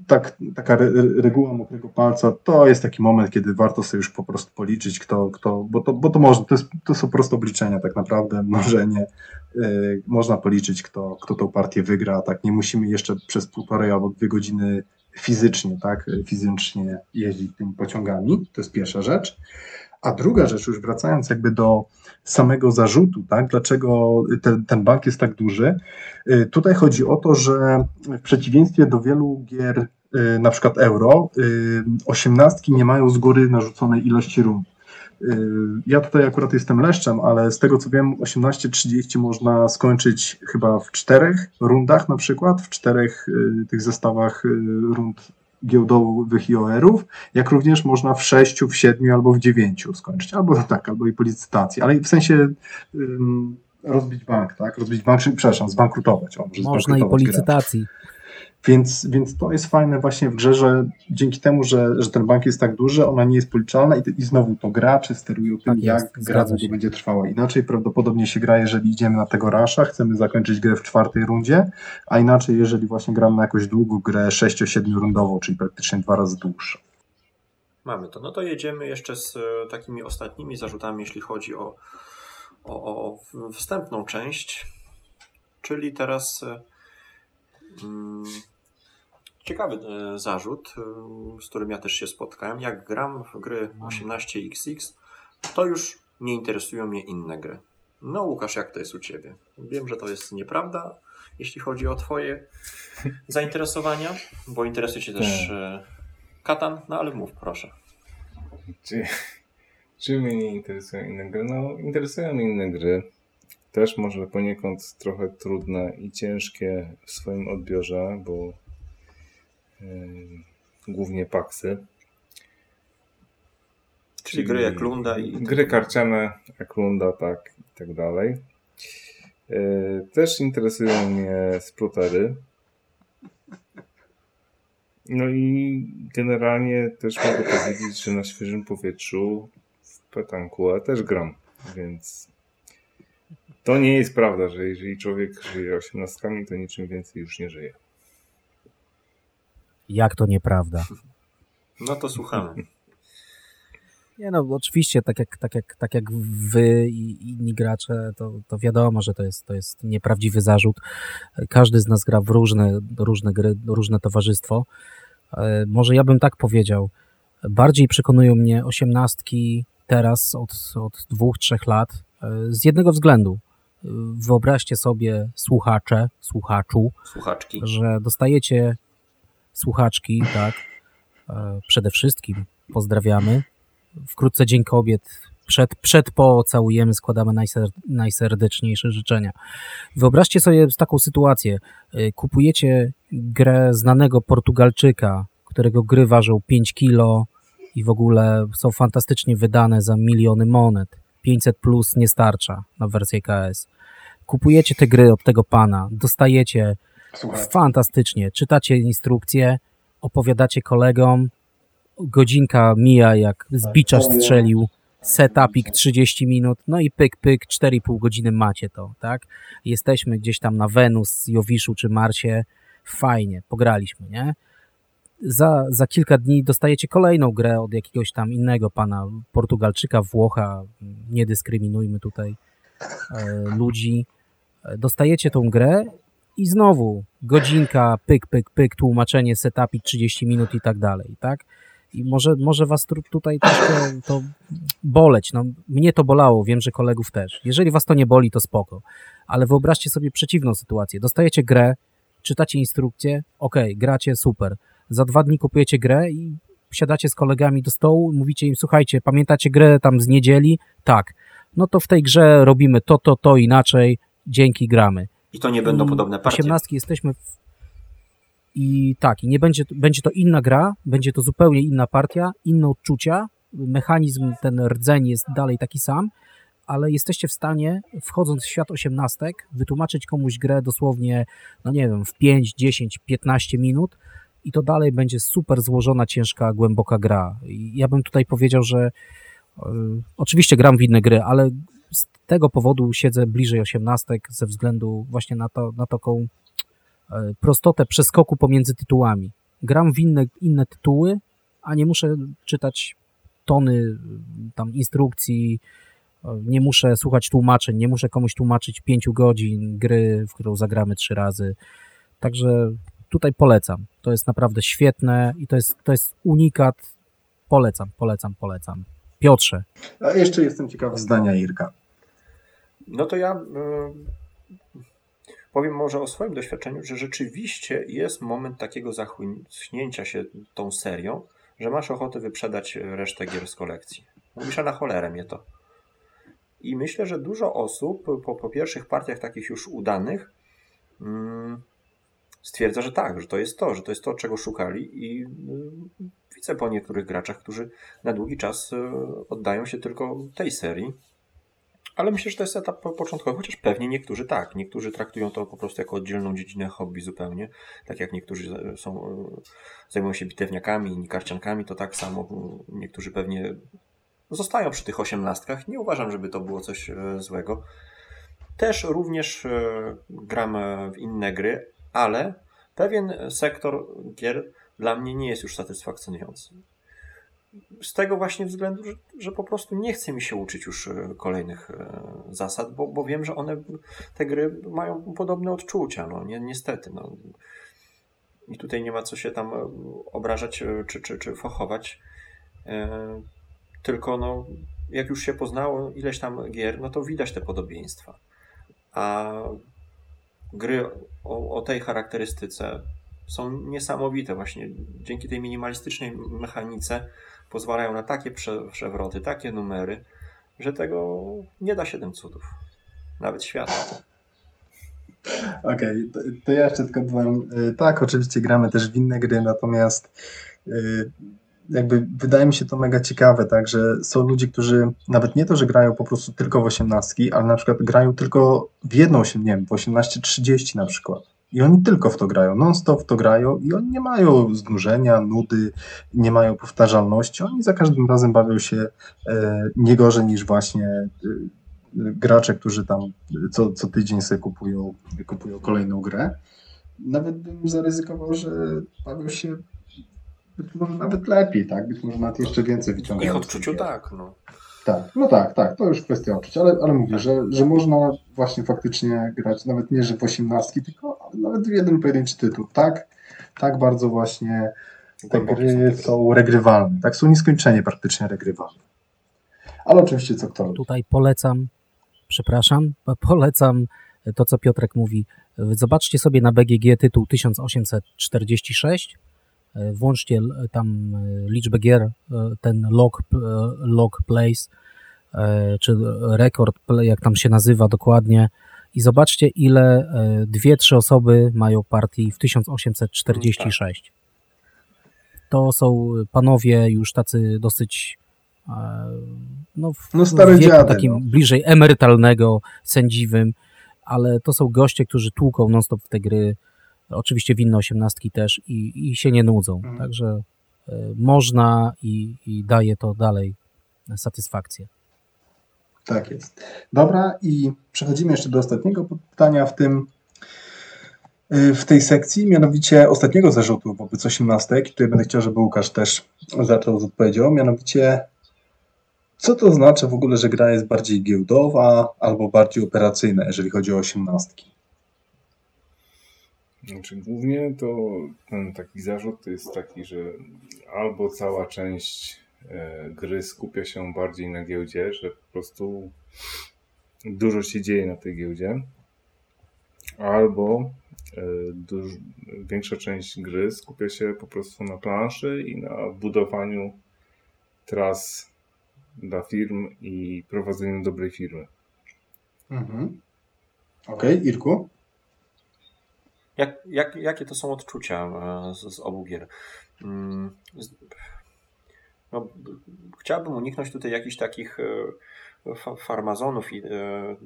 tak, taka re, reguła mokrego palca to jest taki moment, kiedy warto sobie już po prostu policzyć, kto, kto bo, to, bo to można, to, jest, to są proste obliczenia tak naprawdę, mnożenie. Yy, można policzyć, kto, kto tą partię wygra, tak nie musimy jeszcze przez półtorej albo dwie godziny fizycznie, tak, fizycznie jeździć tymi pociągami, to jest pierwsza rzecz. A druga rzecz, już wracając jakby do samego zarzutu, tak, dlaczego ten, ten bank jest tak duży, y, tutaj chodzi o to, że w przeciwieństwie do wielu gier, y, na przykład euro, y, osiemnastki nie mają z góry narzuconej ilości rund. Ja tutaj akurat jestem leszczem, ale z tego co wiem, 18-30 można skończyć chyba w czterech rundach na przykład, w czterech tych zestawach rund giełdowych IOR-ów, jak również można w sześciu, w siedmiu albo w dziewięciu skończyć, albo tak, albo i po licytacji, ale w sensie rozbić bank, tak? Rozbić bank, przepraszam, zbankrutować. O, można i po licytacji. Grę. Więc, więc to jest fajne właśnie w grze, że dzięki temu, że, że ten bank jest tak duży, ona nie jest policzalna i, i znowu to gracze sterują tym, tak jak gra długo będzie trwała. Inaczej prawdopodobnie się gra, jeżeli idziemy na tego rasza, chcemy zakończyć grę w czwartej rundzie, a inaczej, jeżeli właśnie gramy na jakąś długą grę 6-7 rundową, czyli praktycznie dwa razy dłuższą. Mamy to. No to jedziemy jeszcze z e, takimi ostatnimi zarzutami, jeśli chodzi o, o, o wstępną część, czyli teraz. E, mm, ciekawy e, zarzut, e, z którym ja też się spotkałem. Jak gram w gry 18XX, to już nie interesują mnie inne gry. No Łukasz, jak to jest u Ciebie? Wiem, że to jest nieprawda, jeśli chodzi o Twoje zainteresowania, bo interesuje Cię też tak. e, Katan, no ale mów proszę. Czy, czy mnie nie interesują inne gry? No, interesują mnie inne gry. Też może poniekąd trochę trudne i ciężkie w swoim odbiorze, bo głównie paksy. Czyli gry jak Lunda i... Gry karciane jak Lunda, tak i tak dalej. E, też interesują mnie splutery. No i generalnie też mogę powiedzieć, że na świeżym powietrzu w petankuę też gram, więc To nie jest prawda, że jeżeli człowiek żyje osiemnastkami, to niczym więcej już nie żyje. Jak to nieprawda? No to słuchamy. Nie no, oczywiście, tak jak, tak jak, tak jak wy i inni gracze, to, to wiadomo, że to jest, to jest nieprawdziwy zarzut. Każdy z nas gra w różne, różne gry, różne towarzystwo. E, może ja bym tak powiedział. Bardziej przekonują mnie osiemnastki teraz od, od dwóch, trzech lat e, z jednego względu. Wyobraźcie sobie słuchacze, słuchaczu, Słuchaczki. że dostajecie słuchaczki, tak, e, przede wszystkim pozdrawiamy. Wkrótce Dzień Kobiet. Przed, przed po całujemy, składamy najser, najserdeczniejsze życzenia. Wyobraźcie sobie taką sytuację. E, kupujecie grę znanego Portugalczyka, którego gry ważą 5 kilo i w ogóle są fantastycznie wydane za miliony monet. 500 plus nie starcza na wersję KS. Kupujecie te gry od tego pana, dostajecie Słuchaj. fantastycznie, czytacie instrukcje, opowiadacie kolegom, godzinka mija jak z bicza strzelił, setupik 30 minut, no i pyk, pyk, 4,5 godziny macie to, tak? Jesteśmy gdzieś tam na Wenus, Jowiszu czy Marsie, fajnie, pograliśmy, nie? Za, za kilka dni dostajecie kolejną grę od jakiegoś tam innego pana, Portugalczyka, Włocha, nie dyskryminujmy tutaj e, ludzi. E, Dostajecie tą grę i znowu godzinka, pyk, pyk, pyk, tłumaczenie, setupik 30 minut i tak dalej, tak? I może, może was tu, tutaj troszkę to boleć. No, mnie to bolało, wiem, że kolegów też. Jeżeli was to nie boli, to spoko. Ale wyobraźcie sobie przeciwną sytuację. Dostajecie grę, czytacie instrukcję, okej, gracie, super. Za dwa dni kupujecie grę i siadacie z kolegami do stołu, mówicie im, słuchajcie, pamiętacie grę tam z niedzieli? Tak. No to w tej grze robimy to, to, to inaczej, dzięki gramy. I to nie będą podobne partie. 18 jesteśmy w... i tak, i nie będzie, będzie to inna gra, będzie to zupełnie inna partia, inne odczucia, mechanizm, ten rdzeń jest dalej taki sam, ale jesteście w stanie, wchodząc w świat osiemnastek, wytłumaczyć komuś grę dosłownie, no nie wiem, w 5, 10, 15 minut i to dalej będzie super złożona, ciężka, głęboka gra. I ja bym tutaj powiedział, że y, oczywiście gram w inne gry, ale z tego powodu siedzę bliżej osiemnastek ze względu właśnie na, to, na taką e, prostotę przeskoku pomiędzy tytułami. Gram w inne, inne tytuły, a nie muszę czytać tony y, tam instrukcji, e, nie muszę słuchać tłumaczeń, nie muszę komuś tłumaczyć pięciu godzin gry, w którą zagramy trzy razy. Także tutaj polecam. To jest naprawdę świetne i to jest, to jest unikat. Polecam, polecam, polecam. Piotrze, A jeszcze jestem ciekaw zdania Irka. No to ja y, powiem może o swoim doświadczeniu, że rzeczywiście jest moment takiego zachłyśnięcia się tą serią, że masz ochotę wyprzedać resztę gier z kolekcji. Mówisz, a na cholerę mnie to. I myślę, że dużo osób po, po pierwszych partiach takich już udanych mm, stwierdza, że tak, że to jest to, że to jest to, czego szukali i y, widzę po niektórych graczach, którzy na długi czas y, oddają się tylko tej serii. Ale myślę, że to jest etap po- początkowy, chociaż pewnie niektórzy tak. Niektórzy traktują to po prostu jako oddzielną dziedzinę hobby zupełnie. Tak jak niektórzy e, są, e, zajmują się bitewniakami, inni karciankami, to tak samo e, niektórzy pewnie zostają przy tych osiemnastkach. Nie uważam, żeby to było coś e, złego. Też również e, gram e, w inne gry, ale pewien sektor gier dla mnie nie jest już satysfakcjonujący. Z tego właśnie względu, że, że po prostu nie chce mi się uczyć już e, kolejnych e, zasad, bo, bo wiem, że one, te gry mają podobne odczucia, no ni- niestety. No. I tutaj nie ma co się tam e, obrażać czy, czy, czy fochować. Tylko no, jak już się poznało ileś tam gier, no to widać te podobieństwa. A gry o, o tej charakterystyce są niesamowite właśnie. Dzięki tej minimalistycznej mechanice pozwalają na takie prze, przewroty, takie numery, że tego nie da siedem cudów. Nawet świata. Okej, to, to ja jeszcze tylko dodam. y, Tak, oczywiście gramy też w inne gry, natomiast y, jakby wydaje mi się to mega ciekawe, tak, że są ludzie, którzy nawet nie to, że grają po prostu tylko w osiemnastki, ale na przykład grają tylko w jedną, nie wiem, w 18.30 na przykład. I oni tylko w to grają, non-stop w to grają i oni nie mają znużenia, nudy, nie mają powtarzalności. Oni za każdym razem bawią się e, nie gorzej niż właśnie e, gracze, którzy tam co, co tydzień sobie kupują, kupują kolejną grę. Nawet bym zaryzykował, że bawią się być może nawet lepiej, tak? Być może nawet jeszcze więcej wyciągają. Ich odczuciu tak, no. Tak, no tak, tak, to już kwestia odczucia, ale, ale mówię, że, że można właśnie faktycznie grać nawet nie, że w osiemnastki, tylko nawet w jeden pojedynczy tytuł, tak? Tak bardzo właśnie te gry są regrywalne, tak? Są nieskończenie praktycznie regrywalne. Ale oczywiście co kto Tutaj polecam, przepraszam, polecam to, co Piotrek mówi. Zobaczcie sobie na BGG tytuł 1846, włączcie tam liczbę gier, ten log, log place, czy rekord, jak tam się nazywa dokładnie, i zobaczcie, ile dwie, trzy osoby mają partii w 1846. To są panowie już tacy dosyć no, w, no stary w wieku dziady, takim no. bliżej emerytalnego, sędziwym, ale to są goście, którzy tłuką non-stop w te gry, oczywiście winne osiemnastki też i, i się nie nudzą, Mhm. także y, można i, i daje to dalej satysfakcję. Tak jest. Dobra, i przechodzimy jeszcze do ostatniego pytania w tym y, w tej sekcji, mianowicie ostatniego zarzutu wobec osiemnastek. Tutaj będę chciał, żeby Łukasz też zaczął z odpowiedzią, mianowicie co to znaczy w ogóle, że gra jest bardziej giełdowa albo bardziej operacyjna, jeżeli chodzi o osiemnastki? Znaczy, głównie to ten taki zarzut jest taki, że albo cała część e, gry skupia się bardziej na giełdzie, że po prostu dużo się dzieje na tej giełdzie, albo e, duż, większa część gry skupia się po prostu na planszy i na budowaniu tras dla firm i prowadzeniu dobrej firmy. Mhm. Okej, okay, Irku? Jak, jak, jakie to są odczucia e, z, z obu gier? Mm, No, chciałbym uniknąć tutaj jakichś takich e, fa- farmazonów i e,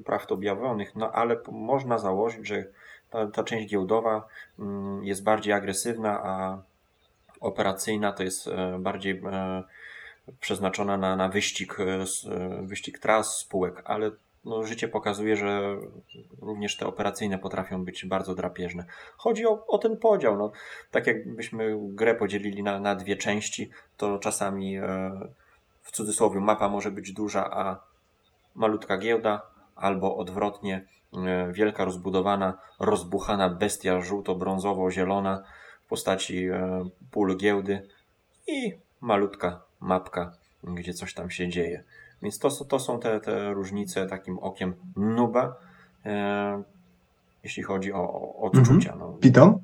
prawd objawionych, no ale można założyć, że ta, ta część giełdowa mm, jest bardziej agresywna, a operacyjna to jest bardziej przeznaczona na, na wyścig, wyścig tras, spółek, ale no, życie pokazuje, że również te operacyjne potrafią być bardzo drapieżne. Chodzi o, o ten podział. No, tak jakbyśmy grę podzielili na, na dwie części, to czasami e, w cudzysłowie mapa może być duża, a malutka giełda, albo odwrotnie, e, wielka, rozbudowana, rozbuchana bestia żółto-brązowo-zielona w postaci e, pól giełdy i malutka mapka, gdzie coś tam się dzieje. Więc to, są- to są te, te różnice takim okiem nuba, e, jeśli chodzi o, o odczucia. No, Piton?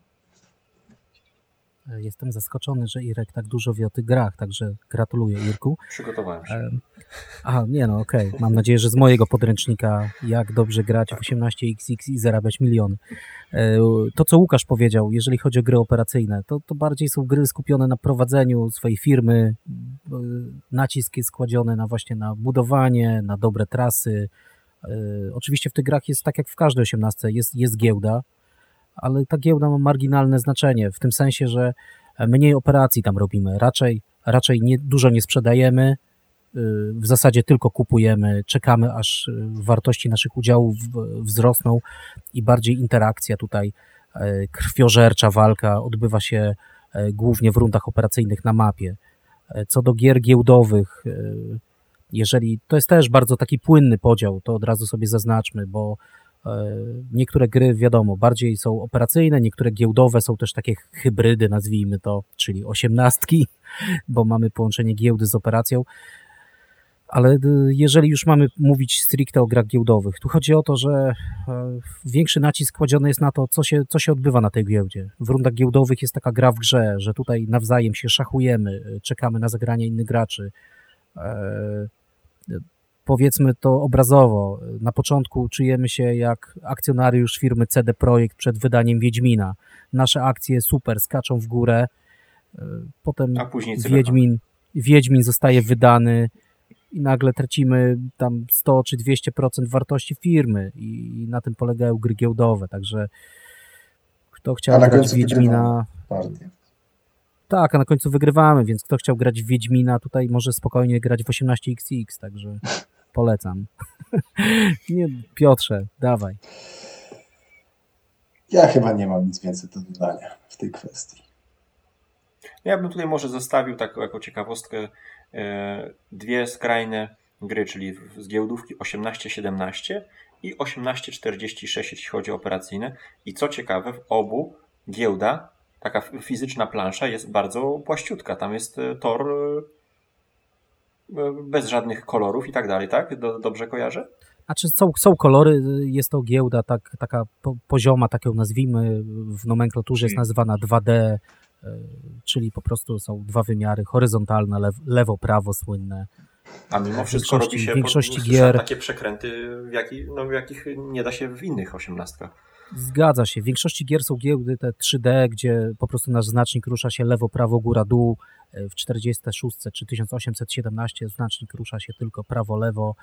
Jestem zaskoczony, że Irek tak dużo wie o tych grach, także gratuluję Irku. przygotowałem się. Aha, nie no, okej. Mam nadzieję, że z mojego podręcznika jak dobrze grać w 18xx i zarabiać miliony. E, To, co Łukasz powiedział, jeżeli chodzi o gry operacyjne, to, to bardziej są gry skupione na prowadzeniu swojej firmy. e, Nacisk jest kładziony na właśnie na budowanie, na dobre trasy. E, Oczywiście w tych grach jest tak jak w każdej 18, jest, jest giełda, ale ta giełda ma marginalne znaczenie, w tym sensie, że mniej operacji tam robimy. Raczej, raczej nie, dużo nie sprzedajemy, y, w zasadzie tylko kupujemy, czekamy aż y, wartości naszych udziałów wzrosną i bardziej interakcja tutaj, e, krwiożercza walka odbywa się głównie w rundach operacyjnych na mapie. Co do gier giełdowych, jeżeli to jest też bardzo taki płynny podział, to od razu sobie zaznaczmy, bo niektóre gry, wiadomo, bardziej są operacyjne, niektóre giełdowe są też takie hybrydy, nazwijmy to, czyli osiemnastki, bo mamy połączenie giełdy z operacją. Ale y, jeżeli już mamy mówić stricte o grach giełdowych, tu chodzi o to, że e, większy nacisk kładziony jest na to, co się, co się odbywa na tej giełdzie. W rundach giełdowych jest taka gra w grze, że tutaj nawzajem się szachujemy, czekamy na zagranie innych graczy. Powiedzmy to obrazowo, na początku czujemy się jak akcjonariusz firmy CD Projekt przed wydaniem Wiedźmina. Nasze akcje super skaczą w górę, e, potem A później cyberpunk. Wiedźmin, Wiedźmin zostaje wydany i nagle tracimy tam 100 czy 200% wartości firmy i na tym polegają gry giełdowe, także kto chciał grać Wiedźmina, Partię. tak, a na końcu wygrywamy, więc kto chciał grać w Wiedźmina, tutaj może spokojnie grać w 18xx, także polecam. nie, Piotrze, dawaj. Ja chyba nie mam nic więcej do dodania w tej kwestii. Ja bym tutaj może zostawił taką jako ciekawostkę e, dwie skrajne gry, czyli z giełdówki 18-17 i 18-46, jeśli chodzi o operacyjne. I co ciekawe, w obu giełda, taka fizyczna plansza jest bardzo płaściutka. Tam jest e, tor e, bez żadnych kolorów i tak dalej, tak? Dobrze kojarzę? Znaczy są, są kolory, jest to giełda tak, taka pozioma, tak ją nazwijmy, w nomenklaturze jest nazywana 2D, e, czyli po prostu są dwa wymiary, horyzontalne, lew, lewo, prawo słynne. A mimo wszystko robi się większości gier takie przekręty, w, jaki, no, w jakich nie da się w innych osiemnastkach. Zgadza się. W większości gier są giełdy te 3D, gdzie po prostu nasz znacznik rusza się lewo, prawo, góra, dół. W 46 czy 1817 znacznik rusza się tylko prawo, lewo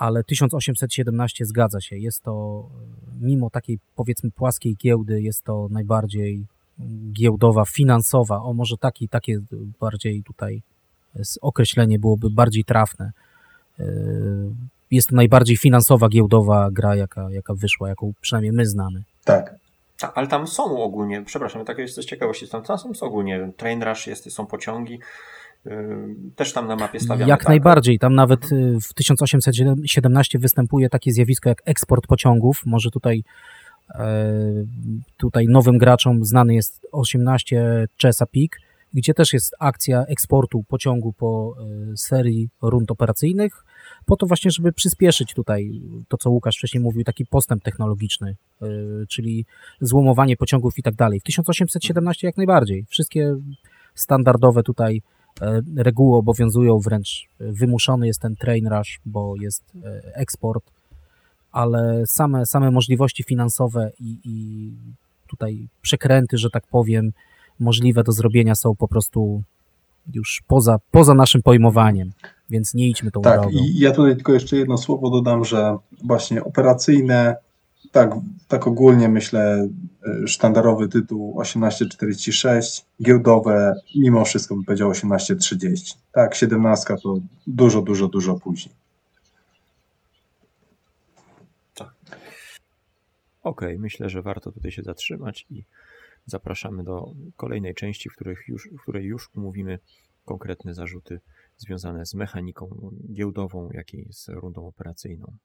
ale 1817 zgadza się. Jest to, mimo takiej powiedzmy płaskiej giełdy, jest to najbardziej giełdowa, finansowa, o może taki, takie bardziej tutaj określenie byłoby bardziej trafne. E, jest to najbardziej finansowa, giełdowa gra, jaka, jaka wyszła, jaką przynajmniej my znamy. Tak. Ale tam są ogólnie, przepraszam, tak jest z ciekawości, tam, tam są ogólnie train rush, jest, są pociągi, też tam na mapie stawiamy. Jak tak? najbardziej. Tam nawet y, w 1817 występuje takie zjawisko jak eksport pociągów. Może tutaj e, tutaj nowym graczom znany jest 18 Chesapeake, gdzie też jest akcja eksportu pociągu po e, serii rund operacyjnych, po to właśnie, żeby przyspieszyć tutaj to, co Łukasz wcześniej mówił, taki postęp technologiczny, e, czyli złomowanie pociągów i tak dalej. W 1817 jak najbardziej. Wszystkie standardowe tutaj E, reguły obowiązują, wręcz wymuszony jest ten train rush, bo jest e, eksport, ale same, same możliwości finansowe i, i tutaj przekręty, że tak powiem, możliwe do zrobienia są po prostu już poza, poza naszym pojmowaniem, więc nie idźmy tą tak, drogą. Tak, i ja tutaj tylko jeszcze jedno słowo dodam, że właśnie operacyjne tak, tak ogólnie myślę, e, sztandarowy tytuł 1846, giełdowe mimo wszystko bym powiedział 1830. Tak, 17 to dużo, dużo, dużo później. Tak. Okej, okay, myślę, że warto tutaj się zatrzymać i zapraszamy do kolejnej części, w, których już, w której już umówimy konkretne zarzuty związane z mechaniką giełdową, jak i z rundą operacyjną.